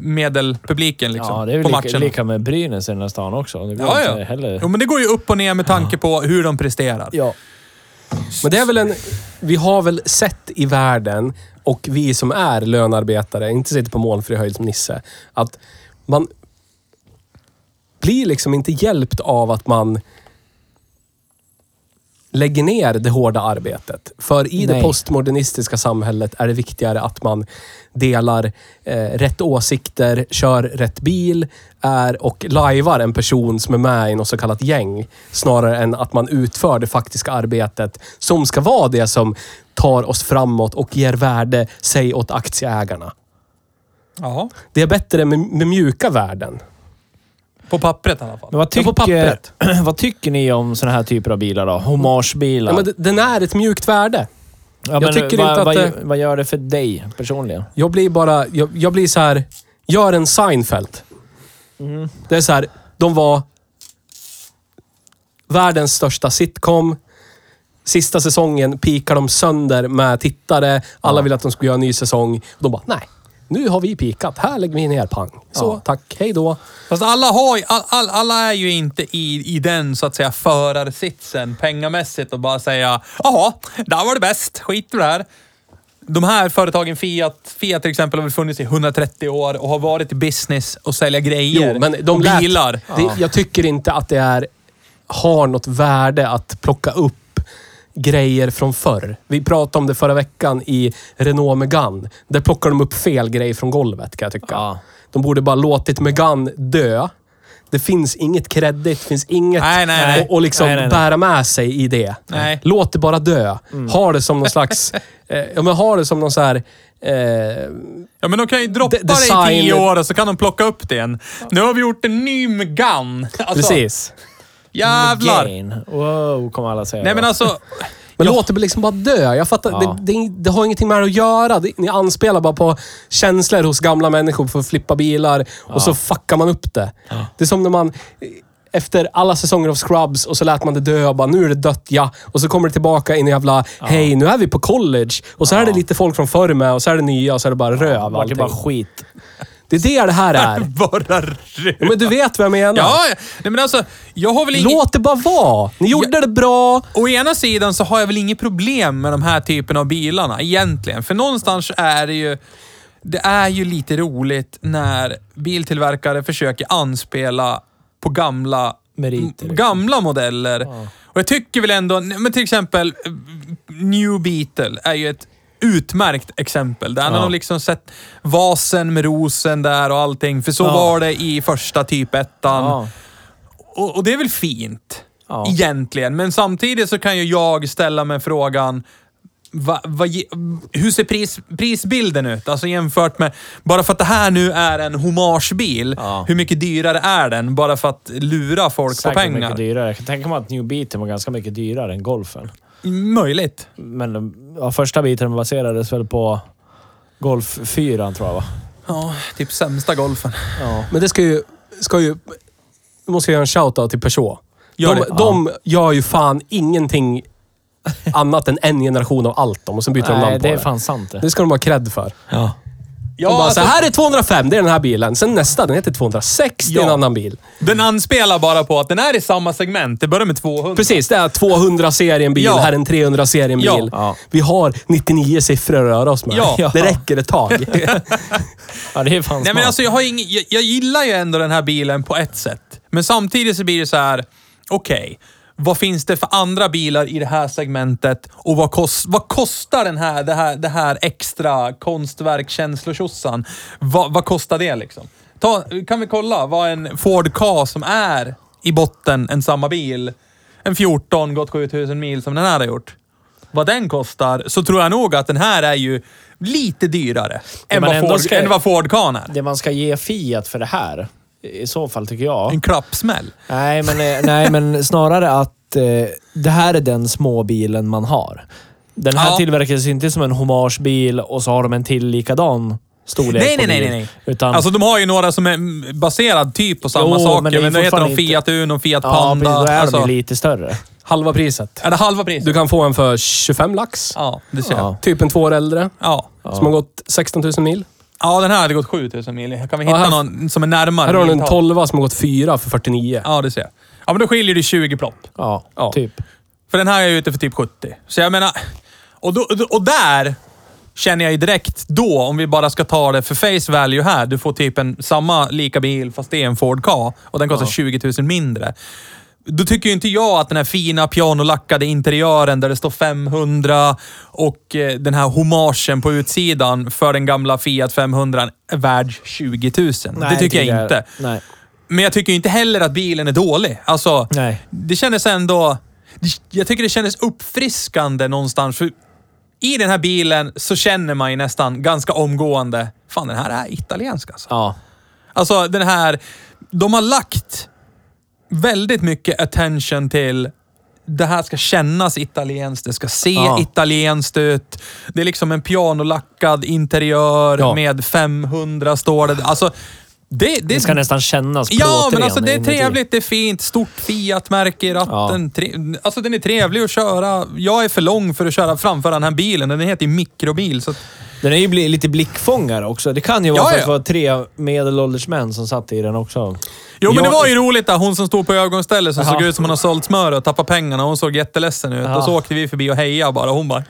medelpubliken liksom, Ja, det är väl på lika, matcherna. lika med Brynäs i den här stan också. Det går Ja, inte ja. heller... Jo, men det går ju upp och ner med tanke på hur de presterar. Ja. Men det är väl en... Vi har väl sett i världen, och vi som är lönarbetare, inte sitter på molnfri höjd som Nisse, att man blir liksom inte hjälpt av att man lägger ner det hårda arbetet. För i det Nej. postmodernistiska samhället är det viktigare att man delar eh, rätt åsikter, kör rätt bil är, och lajvar en person som är med i något så kallat gäng. Snarare än att man utför det faktiska arbetet som ska vara det som tar oss framåt och ger värde, säg åt aktieägarna. Jaha. Det är bättre med, med mjuka värden. På pappret i alla fall. Men vad, Ja, på tycker, pappret. vad tycker ni om såna här typer av bilar då? Hommagebilar? Ja, men den är ett mjukt värde. Ja, jag men tycker vad, inte att det- vad gör det för dig personligen? Jag blir bara... Jag, jag blir så här... Gör en Seinfeld. Det är så här, de var världens största sitcom. Sista säsongen pikar de sönder med tittare. Alla vill att de ska göra en ny säsong. De bara, nej. Nu har vi pikat. Här lägger vi ner pang. Så, Ja. tack. Hej då. Fast alla, har, ju- all, all, alla är ju inte i, i den så att säga förarsitsen pengamässigt och bara säga jaha, där var det bäst, skit i det här. De här företagen, Fiat, Fiat till exempel, har väl funnits i 130 år och har varit i business och sälja grejer Jo, men de och lät, bilar. Det, jag tycker inte att det är, har något värde att plocka upp grejer från förr. Vi pratade om det förra veckan i Renault Megane. Där plockar de upp fel grej från golvet kan jag tycka. Ja. De borde bara låtit Megane dö. Det finns inget kredit, finns inget Nej, nej, nej. Och, och liksom Nej, nej, bära med sig i det. Låt det bara dö. Ha det som någon slags... eh, ja, men ha det som någon så här... Eh, Ja, men de kan ju droppa De- det i tio år och så kan de plocka upp det igen. Nu har vi gjort en ny Megane. Alltså, precis. Jävlar! Gain. Wow, kommer alla säga. Nej men alltså, Men Ja. låt det liksom bara dö. Jag fattar. Ja. Det, det, det har ingenting med det att göra. Det, ni anspelar bara på känslor hos gamla människor för att flippa bilar och så fuckar man upp det. Det är som när man... Efter alla säsonger av Scrubs och så lät man det dö och bara nu är det dött, ja. Och så kommer det tillbaka in i jävla, hej nu är vi på college. Och så är det lite folk från förr med och så är det nya och så är det bara röv Vart det bara skit. Det är det det här är. bara. Ja, men du vet vad jag menar. Ja, ja. Nej, men alltså, jag har väl ingen... Låt det bara vara. Ni gjorde det bra. Å ena sidan så har jag väl inget problem med de här typen av bilarna egentligen. För någonstans är det ju... Det är ju lite roligt när biltillverkare försöker anspela på gamla, Meriter, liksom. gamla modeller. Och jag tycker väl ändå, men till exempel eh, New Beetle är ju ett utmärkt exempel. Där Ja. har liksom sett vasen med rosen där och allting. För så Ja. var det i första typ ettan. Ja. Och, och det är väl fint. Ja. Egentligen. Men samtidigt så kan ju jag ställa mig frågan Va, va, hur ser pris, prisbilden ut? Alltså jämfört med... Bara för att det här nu är en hommagebil, Ja. hur mycket dyrare är den? Bara för att lura folk Säkert på pengar? mycket dyrare. Jag kan tänka mig att New Beetle var ganska mycket dyrare än Golfen. Möjligt. Men ja, första biten baserades väl på Golf 4 tror jag va? Ja, typ sämsta golfen. Ja. Men det ska ju... Ska ju nu måste jag göra en shoutout till Peugeot. Gör de, det. de gör ju fan ingenting annat än en generation av allt de och sen byter de namn på det är det. fan sant det. Det ska de ha cred för. Ja. De bara, alltså, så här är 205, det är den här bilen. Sen nästa, den heter 206, det är en Ja. annan bil. Den anspelar bara på att den är i samma segment. Det börjar med 200. Precis, det är 200-serien bil, Ja. här är en 300-serien bil. Ja. Ja. Vi har 99 siffror att röra oss med. Ja. Det räcker ett tag. ja, det är fan Nej smart. men alltså jag, har ing, jag, jag gillar ju ändå den här bilen på ett sätt. Men samtidigt så blir det så här, okej. Vad finns det för andra bilar i det här segmentet och vad, kost, vad kostar den här, det, här, det här extra konstverk känslotjosan? Vad, vad kostar det liksom? Ta, kan vi kolla vad en Ford Ka som är i botten en samma bil, en 14 gått 7000 mil som den här har gjort. Vad den kostar, så tror jag nog att den här är ju lite dyrare än, vad Ford, ska- än vad Ford Kan är. Det man ska ge Fiat för det här, i så fall tycker jag. En klappsmäll. Nej, men, eh, nej, men snarare att eh, det här är den småbilen man har. Den här Ja. tillverkades inte som en hommagebil och så har de en till likadan storlek Nej, nej, nej, nej, nej. Utan, Alltså de har ju några som är baserad typ på samma Jo, saker, men det men, då heter de inte- Fiat Uno, Fiat ja, Panda. precis, då är alltså, de lite större. Halva priset. Är det halva priset? Du kan få en för 25 lax. Ja, det ser jag. Ja. Typ en två år äldre. Ja. Som har gått 16 000 mil. Ja, den här hade gått 7000 mil. Kan vi hitta här- någon som är närmare? Här har du en miltal? 12 som har gått 4 för 49. Ja, det ser jag. Ja, men då skiljer det 20 plopp. Ja, Ja. typ. För den här är ute för typ 70. Så jag menar... Och, då, och där känner jag ju direkt då, om vi bara ska ta det för face value här. Du får typ en samma lika bil fast det är en Ford Ka och den kostar 20 000 mindre. Då tycker ju inte jag att den här fina pianolackade interiören där det står 500 och eh, den här hommagen på utsidan för den gamla Fiat 500 är värd 20 000. det tycker jag inte. Nej. Men jag tycker inte heller att bilen är dålig. Alltså, Nej. det kändes ändå... Jag tycker det kändes uppfriskande någonstans. För I den här bilen så känner man ju nästan ganska omgående, fan den här är italiensk alltså. Ja. Alltså den här... De har lagt väldigt mycket attention till det här ska kännas italienskt, det ska se Ja. italienskt ut. Det är liksom en pianolackad interiör Ja. med 500 står det. Alltså, det, det, Det ska nästan kännas Ja, men alltså det är inuti. trevligt, det är fint. Stort Fiat-märke i ratten. Tre, alltså den är trevlig att köra. Jag är för lång för att köra framför den här bilen. Den heter ju mikrobil. Så Den är ju bli- lite blickfångare också. Det kan ju vara Ja, för att det var tre medelålders män som satt i den också. jo, men Jag- det var ju roligt där. Hon som stod på ögonstället som Jaha. såg ut som hon har sålt smör och tappat pengarna. Hon såg jätteledsen ut. Jaha. Och så åkte vi förbi och hejade bara. Hon bara...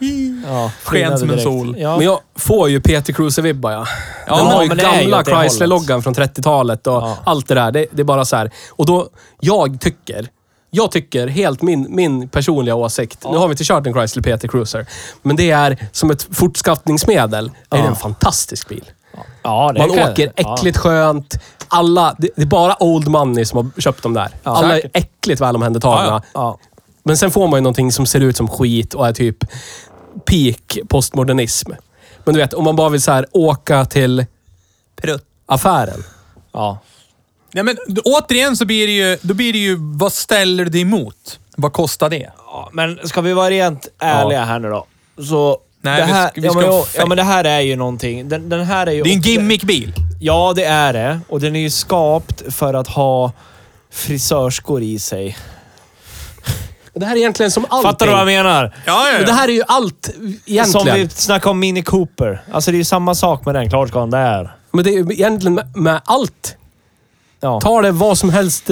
Ja, Sken som en direkt. sol. Ja. Men jag får ju Peter Cruiser-vibbar ja. Ja, Den har ju gamla. Chrysler-loggan från 30-talet och Ja. allt det där. Det, det är bara så här. Och då, jag tycker, jag tycker helt min, min personliga åsikt. Nu har vi inte kört en Chrysler Peter Cruiser. Men det är som ett fortskaffningsmedel. Är det en fantastisk bil. Ja, det Man kan- åker äckligt skönt. Alla, det, det är bara old money som har köpt dem där. Alla är säkert. äckligt väl omhändertagna. Ja, Ja. Men sen får man ju någonting som ser ut som skit och är typ peak postmodernism. Men du vet, om man bara vill så här åka till Prutt. affären. ja. Ja, men återigen så blir det ju... Då blir det ju, vad ställer du dig emot? Vad kostar det? Ja, Men ska vi vara rent ärliga här nu då? Så... Nej, det vi här, ska- vi ja, ska men, vara ja, fake. ja, men det här är ju någonting. Den, den här är ju... Det är en gimmickbil. Ja, det är det. Och den är ju skapt för att ha frisörskor i sig. Det här är egentligen som allting. Fattar du vad jag menar? Ja, ja, Men Det här är ju allt egentligen. Som vi snackade om Mini Cooper. Alltså det är ju samma sak med den. Klart ska den där. Men det är ju egentligen med, med allt. Ja. Ta det vad som helst.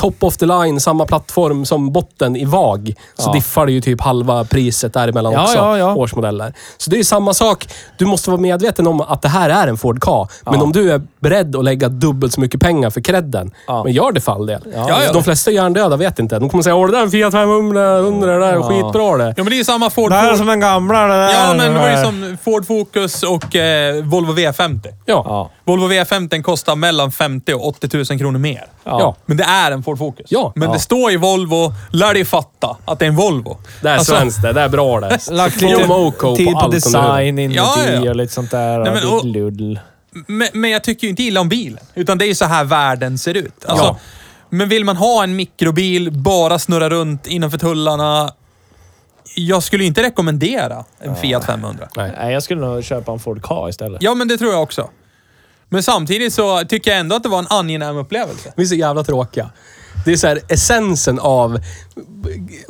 Top of the line, samma plattform som botten i VAG. Så Ja. diffar det ju typ halva priset däremellan Ja, också. ja, ja. Årsmodeller. Så det är samma sak. Du måste vara medveten om att det här är en Ford Ka. Men Ja. om du är beredd att lägga dubbelt så mycket pengar för credden. Ja. Men gör det för all del. Ja, ja. De flesta hjärndöda vet inte. De kommer säga åh det där är en Fiat 500, 100, det där är Ja. skitbra det. Ja, men det är ju samma Ford... Det här är som en gamla det där. Ja, men det var ju som Ford Focus och eh, Volvo V50. Ja. Ja. Volvo V50 kostar mellan 50 och 80 000 kronor mer. Ja. Men det är en Ford Focus. Ja. Men Ja. det står i Volvo, lär dig fatta att det är en Volvo. Det är Alltså- svenskt det. Det är bra det. Lagt lite Moco tid på design inuti Ja, ja. och lite sånt där. Nej, men, och och- luddel. Men, men jag tycker ju inte illa om bilen. Utan det är ju så här världen ser ut. Alltså, Ja. Men vill man ha en mikrobil, bara snurra runt innanför tullarna. Jag skulle inte rekommendera en Fiat 500. Nej. Nej, jag skulle nog köpa en Ford Ka istället. Ja, men det tror jag också. Men samtidigt så tycker jag ändå att det var en angenäm upplevelse. Vi är så jävla tråkiga. Det är så här essensen av...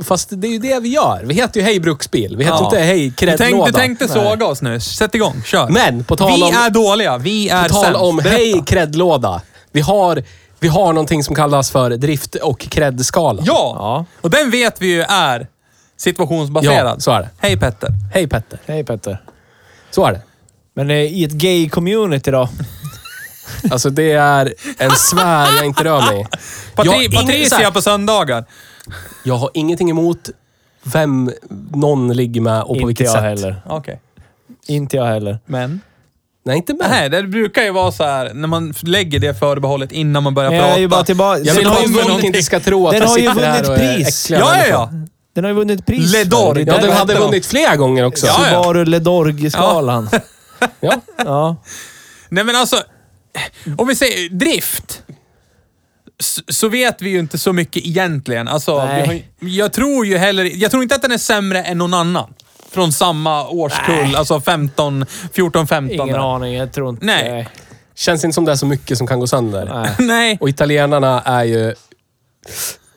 Fast det är ju det vi gör. Vi heter ju Hej Bruksbil. Vi heter Ja. inte Hej Du, tänk, Kreddlåda. du tänkte såga oss nu. Sätt igång, kör. Men på tal vi om... är dåliga. Vi är På tal sämst. om Berätta. Hej Kreddlåda. Vi har, vi har någonting som kallas för drift och kreddskala. Ja. Ja. och den vet vi ju är situationsbaserad. Ja, så är det. Hej Petter. Hej Petter. Hej Petter. Så är det. Men eh, i ett gay-community då? Alltså det är en sfär jag inte rör mig i. Patri- Jag har ingen- så Patricia här- på söndagar. Jag har ingenting emot vem någon ligger med och på Inte vilket jag sätt. heller. Okej. Inte jag heller. Men? Nej, inte med. Nej, det brukar ju vara så här när man lägger det förbehållet innan man börjar Men jag prata. är ju bara tillbaka... Jag vill kommer att folk inte ska tro att Den jag har ju sitter här vunnit och är pris. äckliga Ja, ja, människor. ja. Den har ju vunnit pris. Le d'Or. Det är Ja, den hade vunnit flera gånger också. Ja, ja. Subaru Le Dorg-skalan. Ja. Ja. Nej men alltså, om vi säger drift. Så vet vi ju inte så mycket egentligen. Alltså, har, jag tror ju heller... Jag tror inte att den är sämre än någon annan. Från samma årskull. Nej. Alltså 15, 14, 15. Ingen där. aning. Jag tror inte... Nej. Känns inte som det är så mycket som kan gå sönder. Nej. Nej. Och italienarna är ju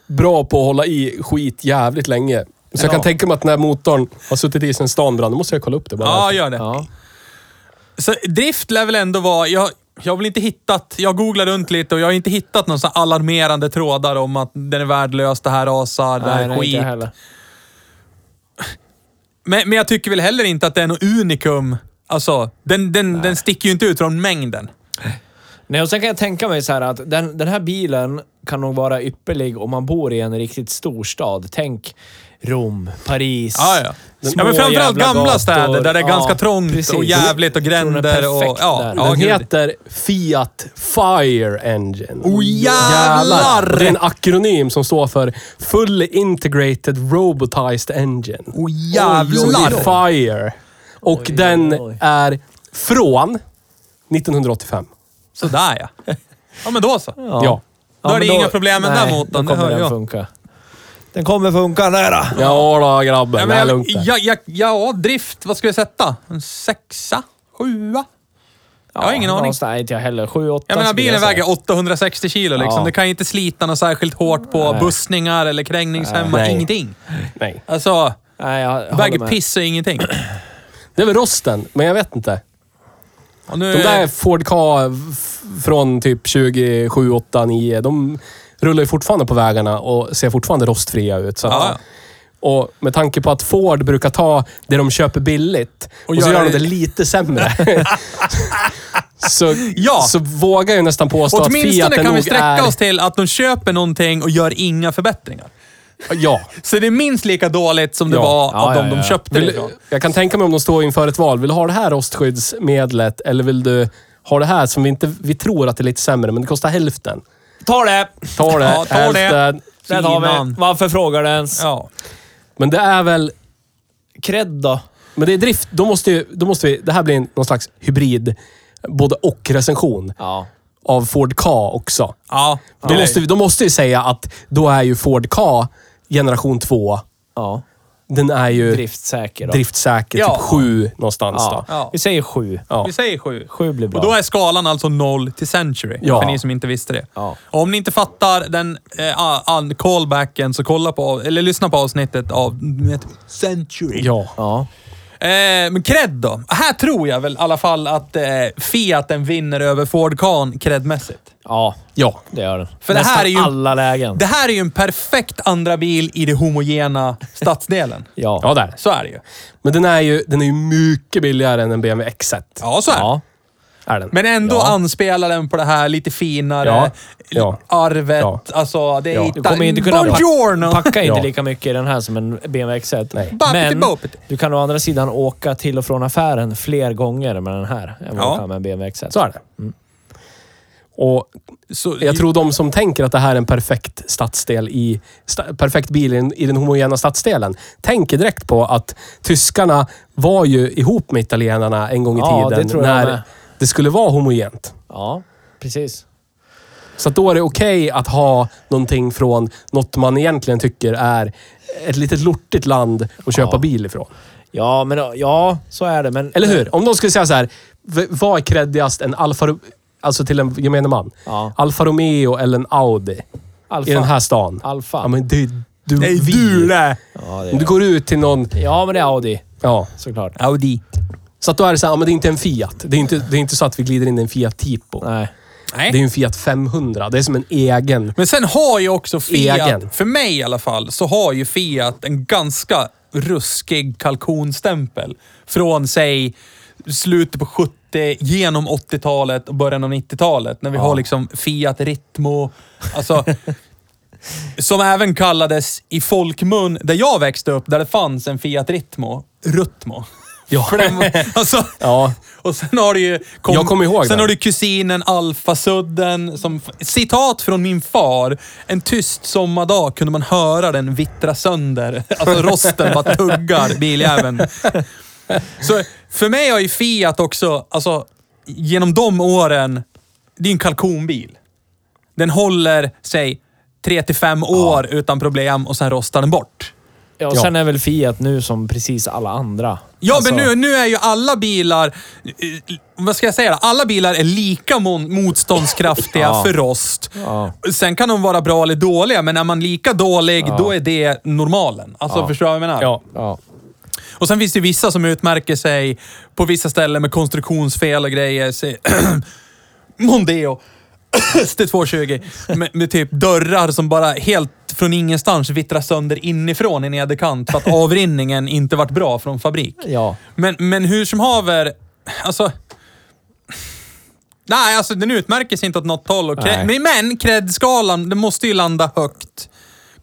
bra på att hålla i skit jävligt länge. Så jag kan tänka mig att när motorn har suttit i sen stan brann, då måste jag kolla upp det bara. Ja, därför. gör det. Ja. Så drift lär väl ändå vara... Jag, jag har väl inte hittat... Jag googlar runt lite och jag har inte hittat här alarmerande trådar om att den är värdelös, det här rasar, det här är inte skit. jag heller. Men, men jag tycker väl heller inte att det är något unikum. Alltså, den, den, den sticker ju inte ut från mängden. Nej, och sen kan jag tänka mig så här att den, den här bilen kan nog vara ypperlig om man bor i en riktigt stor stad. Tänk Rom, Paris. Ja, ja. små ja men framförallt gamla gator. städer där det är Ja, ganska trångt precis. och jävligt och gränder och... Ja, ja, Den gud. heter Fiat Fire Engine. Oh, jävlar! Det är en akronym som står för Fully Integrated Robotized Engine. Oh Oj, jävlar! Fire. Och Oj, den oj, är från 1985. Sådär ja. Ja men då så. Ja. Då är det men inga problem med den motorn, Då det kommer den jag. funka. Den kommer funka nära. Ja då grabben, Ja, det är men lugnt ja, ja, ja, drift. Vad ska jag sätta? En sexa? Sjua? Jag har ingen aning. någonstans- Nej, inte jag heller. 7 8 Jag menar bilen väger 860 kilo liksom. Ja. Det kan ju inte slita något särskilt hårt på Nej. bussningar eller krängningshämmar. Nej. Ingenting. Nej. Alltså, Nej, jag, väger med. piss och ingenting. Det är väl rosten, men jag vet inte. Nu, De där Ford Ka från typ 27, 8, 9, de rullar ju fortfarande på vägarna och ser fortfarande rostfria ut. Så att- Ja. Och med tanke på att Ford brukar ta det de köper billigt och, så göra gör de det- det lite sämre. så, Ja. så vågar jag nästan påstå att Åtminstone Fiaten kan vi sträcka är... oss till att de köper någonting och gör inga förbättringar. Ja. Så det är minst lika dåligt som det Ja. var av ja, de de ja. köpte Vill, ifrån. jag kan tänka mig om de står inför ett val. Vill du ha det här rostskyddsmedlet eller vill du ha det här som vi inte... Vi tror att det är lite sämre, men det kostar hälften. Ta det! Ta det, Ja, ta det. hälften. Där har Finan. vi. Varför frågar du ens? Ja. Men det är väl... Cred då? Men det är drift. Då måste, ju, då måste vi... Det här blir en- någon slags hybrid, både och-recension Ja. av Ford Ka också. Ja. Då, måste vi, då måste vi säga att då är ju Ford Ka generation 2, Ja. Den är ju Driftsäker då. driftsäker, Ja. typ 7 någonstans Ja. då. Ja. Vi säger sju. Ja. Vi säger sju. Sju blir bra. Och då är skalan alltså 0 till century. Ja. För ni som inte visste det. Ja. Och om ni inte fattar den eh, an- callbacken så kolla på, eller lyssna på avsnittet av century. Ja. Ja. Eh, men cred då? Här tror jag väl i alla fall att eh, Fiaten vinner över Ford Kan credmässigt. Ja, Ja. det gör den. För det Nästan här är ju- alla lägen. Det här är ju en perfekt andra bil i det homogena stadsdelen. Ja. Ja, där. Så är det ju. Men den är ju, den är ju mycket billigare än en BMW X1. Ja, så är det. Ja. Men ändå Ja. anspelar den på det här lite finare Ja. Ja. arvet. Ja. Alltså, det är Ja. Du kommer inte kunna Buongiorno! packa inte Ja. lika mycket i den här som en BMW X1. Nej. Bappity Men du kan å andra sidan åka till och från affären fler gånger med den här än vad Ja. du kan med en BMW X1. Så är det. Och Så, jag tror de som tänker att det här är en perfekt stadsdel i... Sta, perfekt bil i, den- i den homogena stadsdelen. Tänker direkt på att tyskarna var ju ihop med italienarna en gång i Ja, tiden. det tror jag när. Det skulle vara homogent. Ja, precis. Så att då är det okej att ha någonting från något man egentligen tycker är ett litet lortigt land att köpa Ja. bil ifrån. Ja, men ja, så är det. Men, Eller hur? Om de skulle säga så här. v- Vad är creddigast? En Alfa... Ro- Alltså till en gemene man. Ja. Alfa Romeo eller en Audi Alfa. i den här stan. Alfa. Ja, men du, Nej, vi. du det! Ja, det Om är du går ut till någon... ja, men det är Audi. Ja. Såklart. Audi. Så att då är det så här, ja, men det är inte en Fiat. Det är inte, det är inte så att vi glider in i en Fiat Tipo. Nej. Nej. Det är ju en Fiat 500. Det är som en egen... Men sen har ju också Fiat, Egen. för mig i alla fall, så har ju Fiat en ganska ruskig kalkonstämpel. Från, säg, slutet på 70, genom 80-talet och början av 90-talet. När vi har liksom Fiat Ritmo. Alltså, som även kallades i folkmun, där jag växte upp, där det fanns en Fiat Ritmo, Rutmo. Ja. Alltså, Ja. och sen har du ju... kom- Jag kommer ihåg Sen den. har du kusinen Alfasudden som... Citat från min far. En tyst sommardag kunde man höra den vittra sönder. Alltså rosten bara tuggar biljäveln. Så för mig har ju Fiat också, alltså genom de åren, det är en kalkonbil. Den håller, säg, tre till fem år utan problem och sen rostar den bort. Ja, och Ja. sen är väl Fiat nu som precis alla andra. Ja, Alltså, men nu, nu är ju alla bilar... eh, Vad ska jag säga? Alla bilar är lika mon- motståndskraftiga Ja. för rost. Ja. Sen kan de vara bra eller dåliga, men är man lika dålig, Ja. då är det normalen. Alltså, Ja. förstår du vad jag menar? Ja. Ja. Och sen finns det vissa som utmärker sig på vissa ställen med konstruktionsfel och grejer. Se- Mondeo. ST220. Med, med typ dörrar som bara helt från ingenstans vittrar sönder inifrån i nederkant för att avrinningen inte varit bra från fabrik. Ja. Men, men hur som haver, alltså... Nej, alltså den utmärker sig inte åt något håll. Nej. men men cred-skalan, den måste ju landa högt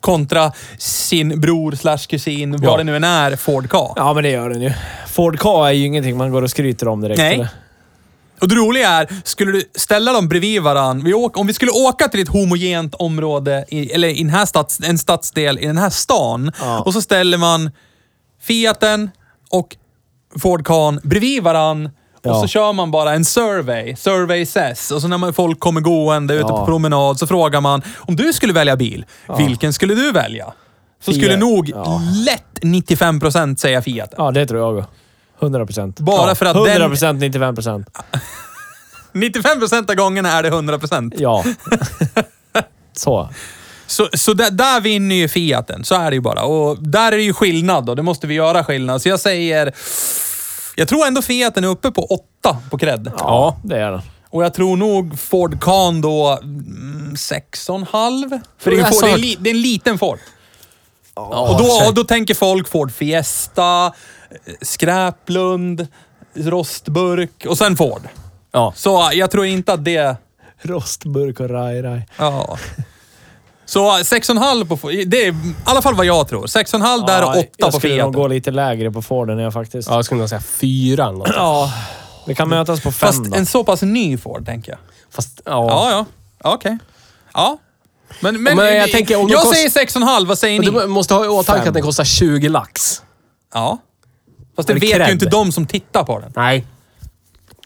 kontra sin bror slash kusin, Ja. vad det nu än är, Ford Ka. Ja, men det gör den ju. Ford Ka är ju ingenting man går och skryter om direkt. Nej. eller? Och det roliga är, skulle du ställa dem bredvid varandra, vi åker, om vi skulle åka till ett homogent område, i, eller i den här stads, en stadsdel i den här stan, Ja. och så ställer man Fiaten och Ford Kan bredvid varandra och Ja. så kör man bara en survey, survey says, och så när man, folk kommer gående ute Ja. på promenad så frågar man, om du skulle välja bil, vilken skulle du välja? Så skulle Fiat. nog Ja. lätt 95% säga Fiaten. Ja, det tror jag. 100 procent. Bara ja, för att 100 den- procent, 95 procent. 95% av gångerna är det 100%. Ja. Så. Så, så där, där vinner ju Fiaten, så är det ju bara. Och där är det ju skillnad då, det måste vi göra skillnad. Så jag säger... Jag tror ändå Fiaten är uppe på 8 på cred. Ja, det är den. Och jag tror nog Ford Kan då mm, 6,5. För det är, Ford, det, är en li, det är en liten Ford. Ja, och då, och då tänker folk Ford Fiesta, Skräplund, rostburk och sen Ford. Ja. Så jag tror inte att det... Rostburk och raj, raj. Ja. Så 6,5 på Ford. Det är i alla fall vad jag tror. 6,5 där och 8 jag på skulle nog Fiat. gå lite lägre på Forden jag faktiskt. Ja, jag skulle nog säga fyra eller något. Ja. Det kan mötas på fem Fast då. en så pass ny Ford, tänker jag. Fast, ja. Ja, ja. Ja, Okej. Ja. Men, men, Men jag tänker om jag kost- säger 6,5. Vad säger ni? du måste ha i åtanke att den kostar 20 lax. Ja. Fast det vet cred? ju inte de som tittar på den. Nej.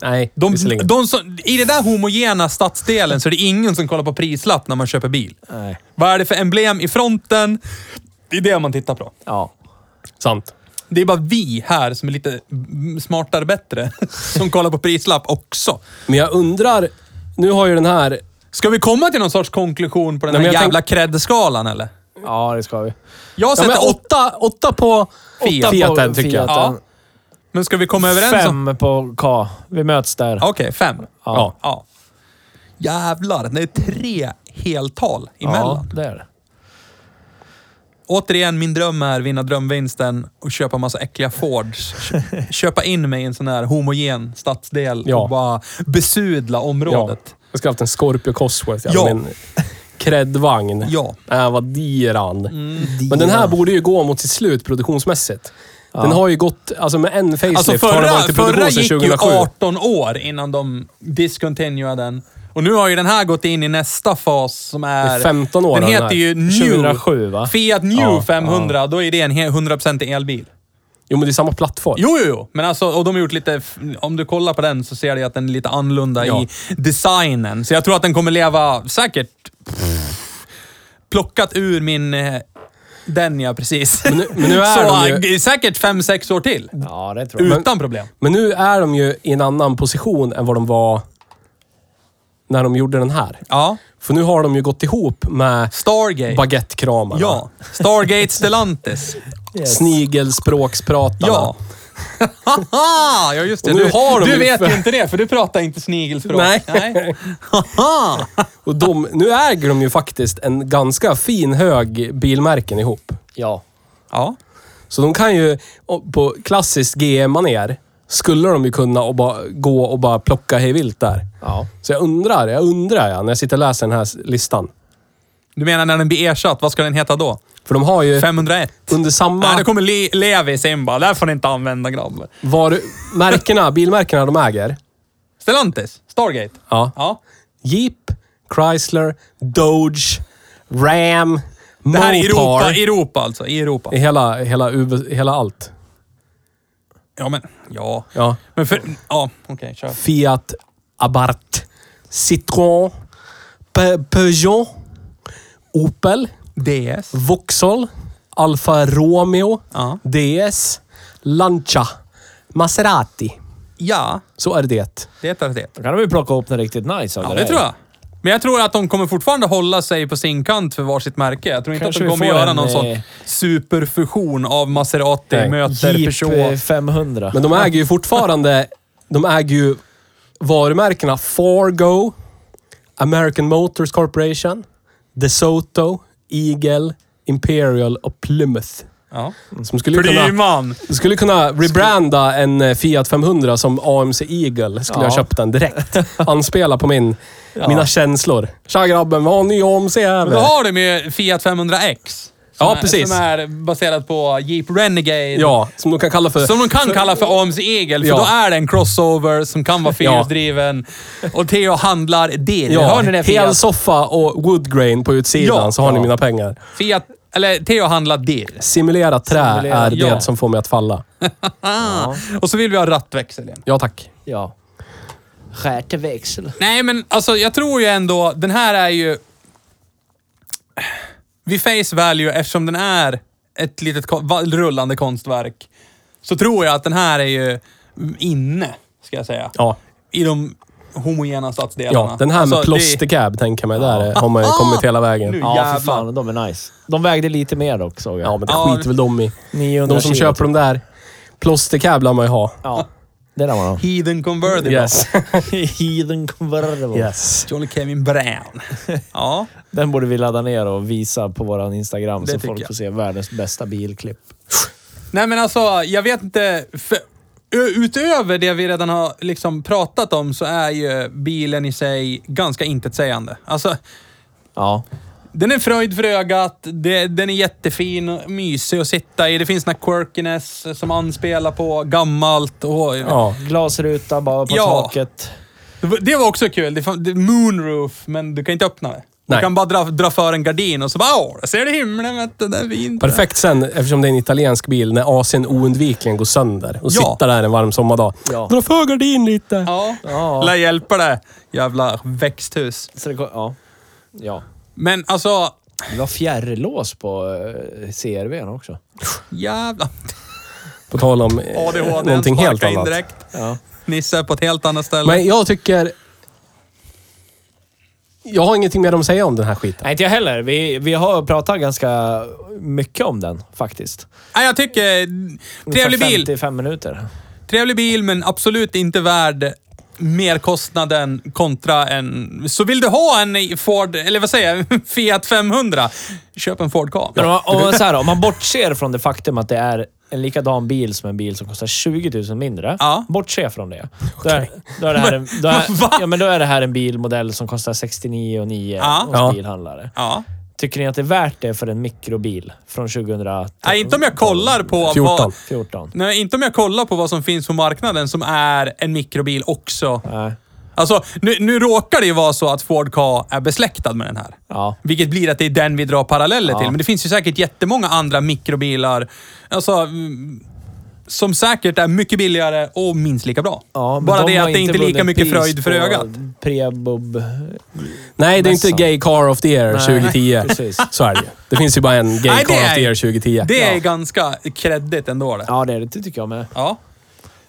Nej, De, de som, I den där homogena stadsdelen så är det ingen som kollar på prislapp när man köper bil. Nej. Vad är det för emblem i fronten? Det är det man tittar på. Ja. Sant. Det är bara vi här som är lite smartare bättre som kollar på prislapp också. Men jag undrar... Nu har ju den här... Ska vi komma till någon sorts konklusion på den Nej, här jävla cred-skalan eller? Ja, det ska vi. Jag Ja, sätter men åtta, åtta, på Fiat. Fiaten, tycker jag. Fiaten. Ja. Men ska vi komma överens om... Fem på K. Vi möts där. Okej, fem. Ja. ja. Jävlar, det är tre heltal emellan. Ja, det är det. Återigen, min dröm är vinna drömvinsten och köpa massa äckliga Fords. Kö- Köpa in mig i en sån här homogen stadsdel Ja. och bara besudla området. Jag ska ha haft en Scorpio Cosworth. Ja. Ja. En credvagn. Ja. Äh, vad diran. Mm. Men den här borde ju gå mot sitt slut produktionsmässigt. Den har ju gått, alltså med en facelift Alltså har den förra, varit i förra produktion sedan gick ju 2007. 18 år innan de discontinuade den. Och nu har ju den här gått in i nästa fas som är... Det är 15 år Den den heter här. ju New... 2007 va? Fiat New Ja, 500, då är det en he- 100% elbil. Jo, men det är samma plattform. Jo, jo, jo. Men alltså, och de har gjort lite... Om du kollar på den så ser du att den är lite annorlunda Ja. i designen. Så jag tror att den kommer leva säkert... Plockat ur min... Den ja, precis. Men nu- men nu är så, de ju- säkert fem sex år till. Ja, det tror jag. Utan problem. Men nu är de ju i en annan position än vad de var när de gjorde den här. Ja. För nu har de ju gått ihop med Stargate. baguettekramarna. Ja. Stargate Stellantis. Snigelspråkspratarna. Ja. Ja, just det. Och nu Du, du vet ju inte det, för du pratar inte snigelspråk. Nej. Nej. Haha! Och de, nu äger de ju faktiskt en ganska fin hög bilmärken ihop. Ja. Ja. Så de kan ju, på klassiskt GM-manér, skulle de ju kunna och bara gå och bara plocka hej vilt där. Ja. Så jag undrar, jag undrar ja, när jag sitter och läser den här listan. Du menar när den blir ersatt, vad ska den heta då? För de har ju 501? under samma... Nej, då kommer Le Levi sen bara, där får ni inte använda grabbar. Var, märkena, bilmärkena de äger. Stellantis? Stargate? Ja. Ja. Jeep, Chrysler, Doge, Ram, Det här är Mopar. Europa, Europa alltså. I Europa. I hela, hela, UV hela allt. Ja, men... Ja. Ja. Men för... Ja, okej, kör. Fiat, Abarth, Citroën, Pe Peugeot, Opel, DS? Vauxhall, Alfa Romeo, Ja. DS, Lancia, Maserati. Ja, Så är det. det är det. Då kan de ju plocka upp något riktigt nice av Ja, det där. tror jag. Men jag tror att de kommer fortfarande hålla sig på sin kant för varsitt märke. Jag tror inte Kanske att de kommer får göra en, någon sån eh, superfusion av Maserati Nej. möter Jeep Peugeot. eh, 500. Men de äger ju fortfarande... De äger ju varumärkena Fargo, American Motors Corporation, DeSoto, Eagle, Imperial och Plymouth. Ja. Som skulle kunna, Plyman! skulle kunna rebranda en eh, Fiat 500 som AMC Eagle. Skulle Ja. jag köpt den direkt. Anspela på min, mina känslor. Tja grabben, vad har en ny AMC här? då har de ju Fiat 500X. Som Ja, är, precis. Som är baserat på Jeep Renegade. Ja, som de kan kalla för... Som de kan kalla för AMC Eagle, för Ja. då är det en crossover som kan vara fyrhjulsdriven. Och Theo handlar det. Ja, Hör ni det Fiat? helsoffa och woodgrain på utsidan Ja. så har ni Ja. mina pengar. Fiat eller Theo handlar dir. Simulerat trä Simulerat, är ja. det som får mig att falla. Ja. Och så vill vi ha rattväxel igen. Ja, tack. ja. Skärteväxel. Nej, men alltså jag tror ju ändå, den här är ju... Vid face value, eftersom den är ett litet rullande konstverk, så tror jag att den här är ju inne, ska jag säga. Ja, I de homogena stadsdelarna. ja den här Alltså, med det- plåstercab tänker jag mig. Där har man ju kommit hela vägen. Nu. Ja, för fan. De är nice. De vägde lite mer dock såg jag. Ja, men det Ja, skiter väl de i. 900 De som kilo, köper de där plåstercab lär man ju ha. Ja, det där var de. Heathen convertible. Yes. Heathen convertible. yes. Johnny Kevin Brown. Ja. Den borde vi ladda ner och visa på våran Instagram Det så folk jag. får se världens bästa bilklipp. Nej men alltså, jag vet inte. För, utöver det vi redan har liksom pratat om så är ju bilen i sig ganska intetsägande. Alltså, Ja. Den är fröjd för ögat, det, den är jättefin och mysig att sitta i. Det finns den här quirkiness som anspelar på gammalt och... Ja. Glasruta bara på Ja. taket. Det var- också kul. Det är moonroof, men du kan inte öppna det. Du kan bara dra, dra för en gardin och så bara åh, där ser du himlen vet du, det är fint. Perfekt sen, eftersom det är en italiensk bil, när AC'n oundvikligen går sönder och Ja. sitta där en varm sommardag. Ja. Dra för gardin lite. Ja, Ja. lär hjälpa det. Jävla växthus. Så det, ja. ja. Men alltså, Det var fjärrlås på uh, CRVn också. jävla... På tal om eh, ADHD, någonting helt in annat. direkt. Ja. Nisse på ett helt annat ställe. Men jag tycker... Jag har ingenting mer att säga om den här skiten. Nej, inte jag heller. Vi, vi har pratat ganska mycket om den faktiskt. Nej, jag tycker... Trevlig bil. 55 minuter. Trevlig bil, men absolut inte värd merkostnaden kontra en... Så vill du ha en Ford, eller vad säger jag, Fiat 500, köp en Ford Ka. Men om, om, så här, om man bortser från det faktum att det är en likadan bil som en bil som kostar 20 000 mindre. Ja. Bortse från det. Då är, då, är det här en, då, är, Va? ja, men då är det här en bilmodell som kostar 69 och 9 Ja. hos bilhandlare. Ja. Tycker ni att det är värt det för en mikrobil från 2014? Nej, inte om jag kollar på 14. vad... Nej, inte om jag kollar på vad som finns på marknaden som är en mikrobil också. Nej. Alltså, nu, nu råkar det ju vara så att Ford Ka är besläktad med den här. Ja. Vilket blir att det är den vi drar paralleller Ja. till. Men det finns ju säkert jättemånga andra mikrobilar. Alltså, mm, som säkert är mycket billigare och minst lika bra. Ja, Bara de det att det inte är lika mycket fröjd för ögat. Prebub. Nej, det är inte. Gay Car of the Year Nej, 2010. precis. Så är det. Det finns ju bara en Gay Nej, Car of är- the Year 2010. Det är Ja. ganska kreddigt ändå det. Ja, det, är det det tycker jag med. Ja.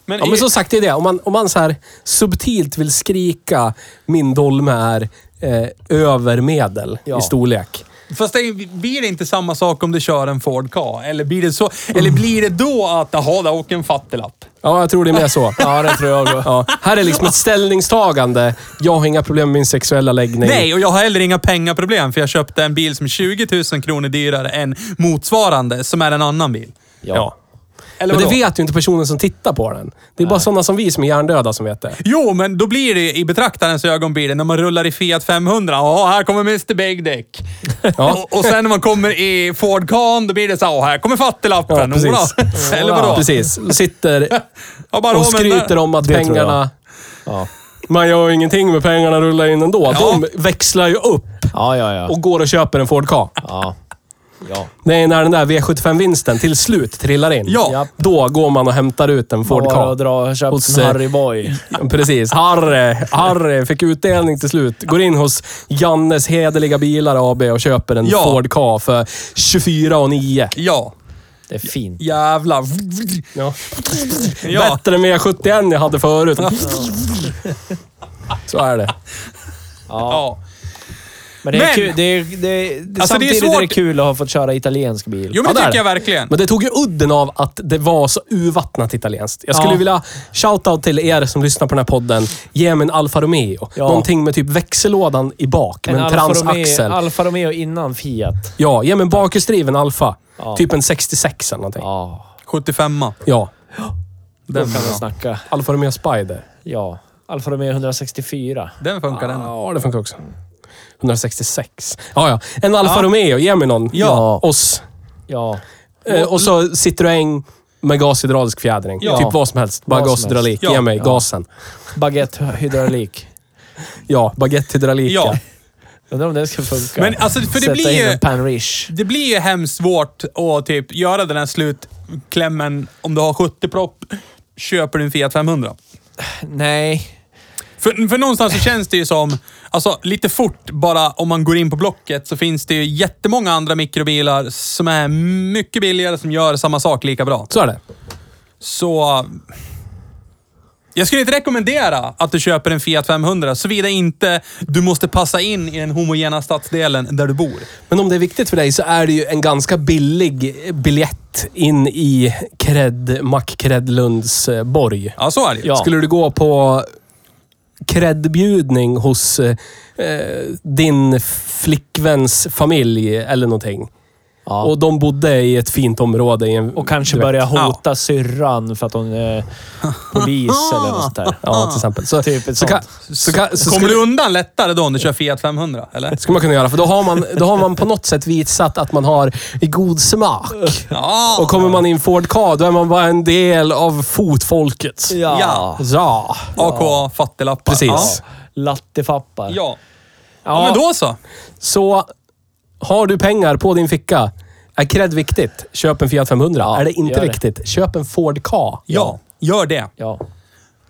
Men, Ja, men som sagt, det är det. Om man, om man så här subtilt vill skrika min dolme är eh, över medel Ja. i storlek. Fast det är- blir det inte samma sak om du kör en Ford Ka? Eller blir det, så, eller blir det då att, jaha, där åker en fattiglapp? Ja, jag tror det är mer så. Ja, det tror jag. Ja, här är liksom ett ställningstagande. Jag har inga problem med min sexuella läggning. Nej, och jag har heller inga pengaproblem för jag köpte en bil som är 20 000 kronor dyrare än motsvarande, som är en annan bil. Ja. Eller Men det vadå? vet ju inte personen som tittar på den. Det är bara sådana som vi som är hjärndöda som vet det. Jo, men då blir det i betraktarens ögon blir det när man rullar i Fiat 500. Ja, här kommer Mr Big Dick. Ja. Och, och sen när man kommer i Ford Kan, då blir det så här, här kommer fattiglappen. Ja, precis. Ola. Eller vadå? Precis. Sitter Ja, bara och där. skryter om att Det pengarna... Ja. Man gör ju ingenting med pengarna rullar in ändå. Ja. De växlar ju upp Ja, ja, ja. och går och köper en Ford Ka. ja. Ja. Är när den där V75-vinsten till slut trillar in. Ja. Då går man och hämtar ut en Ford Bara Ka. dra och köpa Hos, en eh, Harry Boy. Precis. Harry, Harry fick utdelning till slut. Går in hos Jannes Hederliga Bilar AB och köper en Ja. Ford Ka för 24 och 9. Ja. Det är fint. Jävlar. Ja. Ja. Bättre med 71 jag hade förut. Så är det. Ja. ja. Men det är, Men- kul, det är, det är, det är samtidigt är, svårt- det kul att ha fått köra italiensk bil. Jo, men Ja, det det är tycker det. jag verkligen. Men det tog ju udden av att det var så urvattnat italienskt. Jag skulle Ja. vilja shout-out till er som lyssnar på den här podden. Ge mig en Alfa Romeo. Ja. Någonting med typ växellådan i bak, med en Alfa transaxel. Romeo, Alfa Romeo innan Fiat. Ja, ge mig en bakhjulsdriven Alfa. Ja. Typ en 66 eller någonting. Ja, 75 Ja. Den, kan vi snacka. Alfa Romeo Spider. Ja. Alfa Romeo 164. den funkar den. Ja, det funkar också. 166. Ja, ja. En Alfa Ja. Romeo. Ge mig någon. Ja. Oss. Ja. Eh, och så Citroën med gashydraulisk fjädring. Ja. Typ vad som helst. Bara Vad som gashydraulik. helst. Ja. Ge mig Ja. gasen. Baguette hydraulik. Ja, baguette-hydraulik. Ja. Undrar om det ska funka. Men alltså, för det Sätta blir in ju... en pan riche. Det blir ju hemskt svårt att typ göra den här slutklämmen. Om du har 70 plopp, köper du en Fiat 500. Nej. För, för någonstans så känns det ju som, alltså lite fort bara om man går in på Blocket så finns det ju jättemånga andra mikrobilar som är mycket billigare, som gör samma sak lika bra. Så är det. Så... Jag skulle inte rekommendera att du köper en Fiat 500, såvida inte du måste passa in i den homogena stadsdelen där du bor. Men om det är viktigt för dig så är det ju en ganska billig biljett in i Cred, Mack-Credlunds eh, borg. Ja, så är det ju. Ja. Skulle du gå på kreddbjudning hos eh, eh, din flickväns familj eller någonting. Ja. Och de bodde i ett fint område. I en, Och kanske börja hota syrran för att hon är polis eller något sånt där. Ja, till exempel. Så, Typ ett så, kan, sånt. så, kan, så Kommer du undan lättare då om du kör Fiat 500? Eller? skulle man kunna göra. För då har, man, då har man på något sätt visat att man har god smak. Ja. Och kommer man in Ford Ka, då är man bara en del av fotfolket. Ja. Ja. Ja, AK fattiglappar. precis. Lattefappar. Ja. ja. men då så. Så har du pengar på din ficka, är cred viktigt? Köp en Fiat 500. Ja, är det inte det. viktigt? Köp en Ford Ka. Ja, gör det. Ja.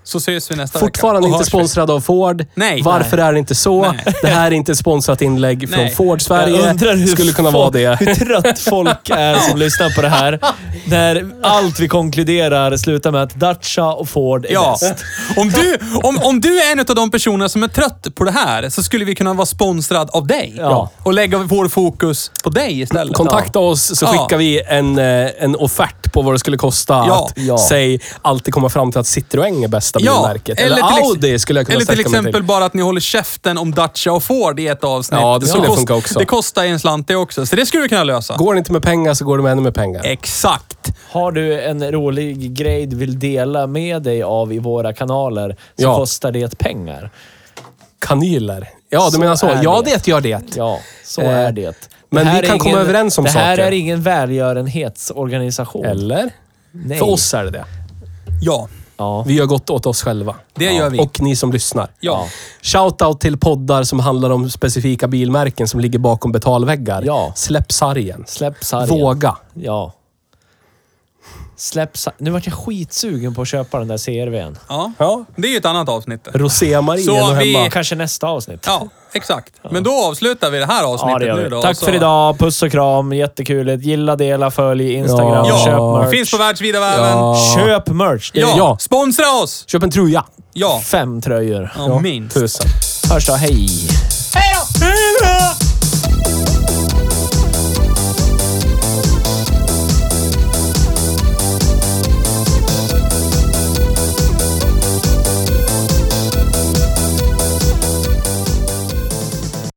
Så ses vi nästa Fortfarande vecka. Inte vi. sponsrad av Ford. Nej. Varför är det inte så? Nej. Det här är inte ett sponsrat inlägg från Nej. Ford Sverige. Skulle kunna vara det. Hur trött folk är som lyssnar på det här. När allt vi konkluderar slutar med att Dacia och Ford är Ja. bäst. Om du, om, om du är en av de personer som är trött på det här så skulle vi kunna vara sponsrad av dig. Ja. Och lägga vår fokus på dig istället. Kontakta oss så Ja. skickar vi en, eh, en offert på vad det skulle kosta Ja. att, Ja. säg, alltid komma fram till att Citroën är bästa bilmärket. Eller, till ex- Audi skulle jag kunna Eller till exempel bara att ni håller käften om Dacia och Ford i ett avsnitt. Ja, det skulle kost- funka också. Det kostar en slant det också, så det skulle vi kunna lösa. Går det inte med pengar så går det med ännu mer pengar. Exakt. Har du en rolig grej du vill dela med dig av i våra kanaler så Ja. kostar det pengar. Kanyler. Ja, du Så menar så. är Ja, det. det gör det. Ja, så Eh, är det. men vi kan komma överens om Det här saker. är ingen välgörenhetsorganisation. Eller? Nej. För oss är det det. Ja, Ja. Vi gör gott åt oss själva. det gör vi. Och ni som lyssnar. ja. Shoutout till poddar som handlar om specifika bilmärken som ligger bakom betalväggar. Ja. Släpp sargen. Släpp sargen. Våga. Ja. Släpp sa- Nu vart jag skitsugen på att köpa den där CRVn. ja. Ja. Det är ju ett annat avsnitt. Rosémarin Så och vi- hemma. Kanske nästa avsnitt. Ja, exakt. Men då avslutar vi det här Ja, avsnittet det gör nu vi. då. Tack så- för idag. Puss och kram. Jättekul. Gilla, dela, följ Instagram. Ja. Köp Ja, merch. finns på världsvida. Ja. Köp merch. Det är Ja. Ja. sponsra oss! Köp en truja. Ja. fem tröjor. ja, minst. Tusen. Hörs då. Hej!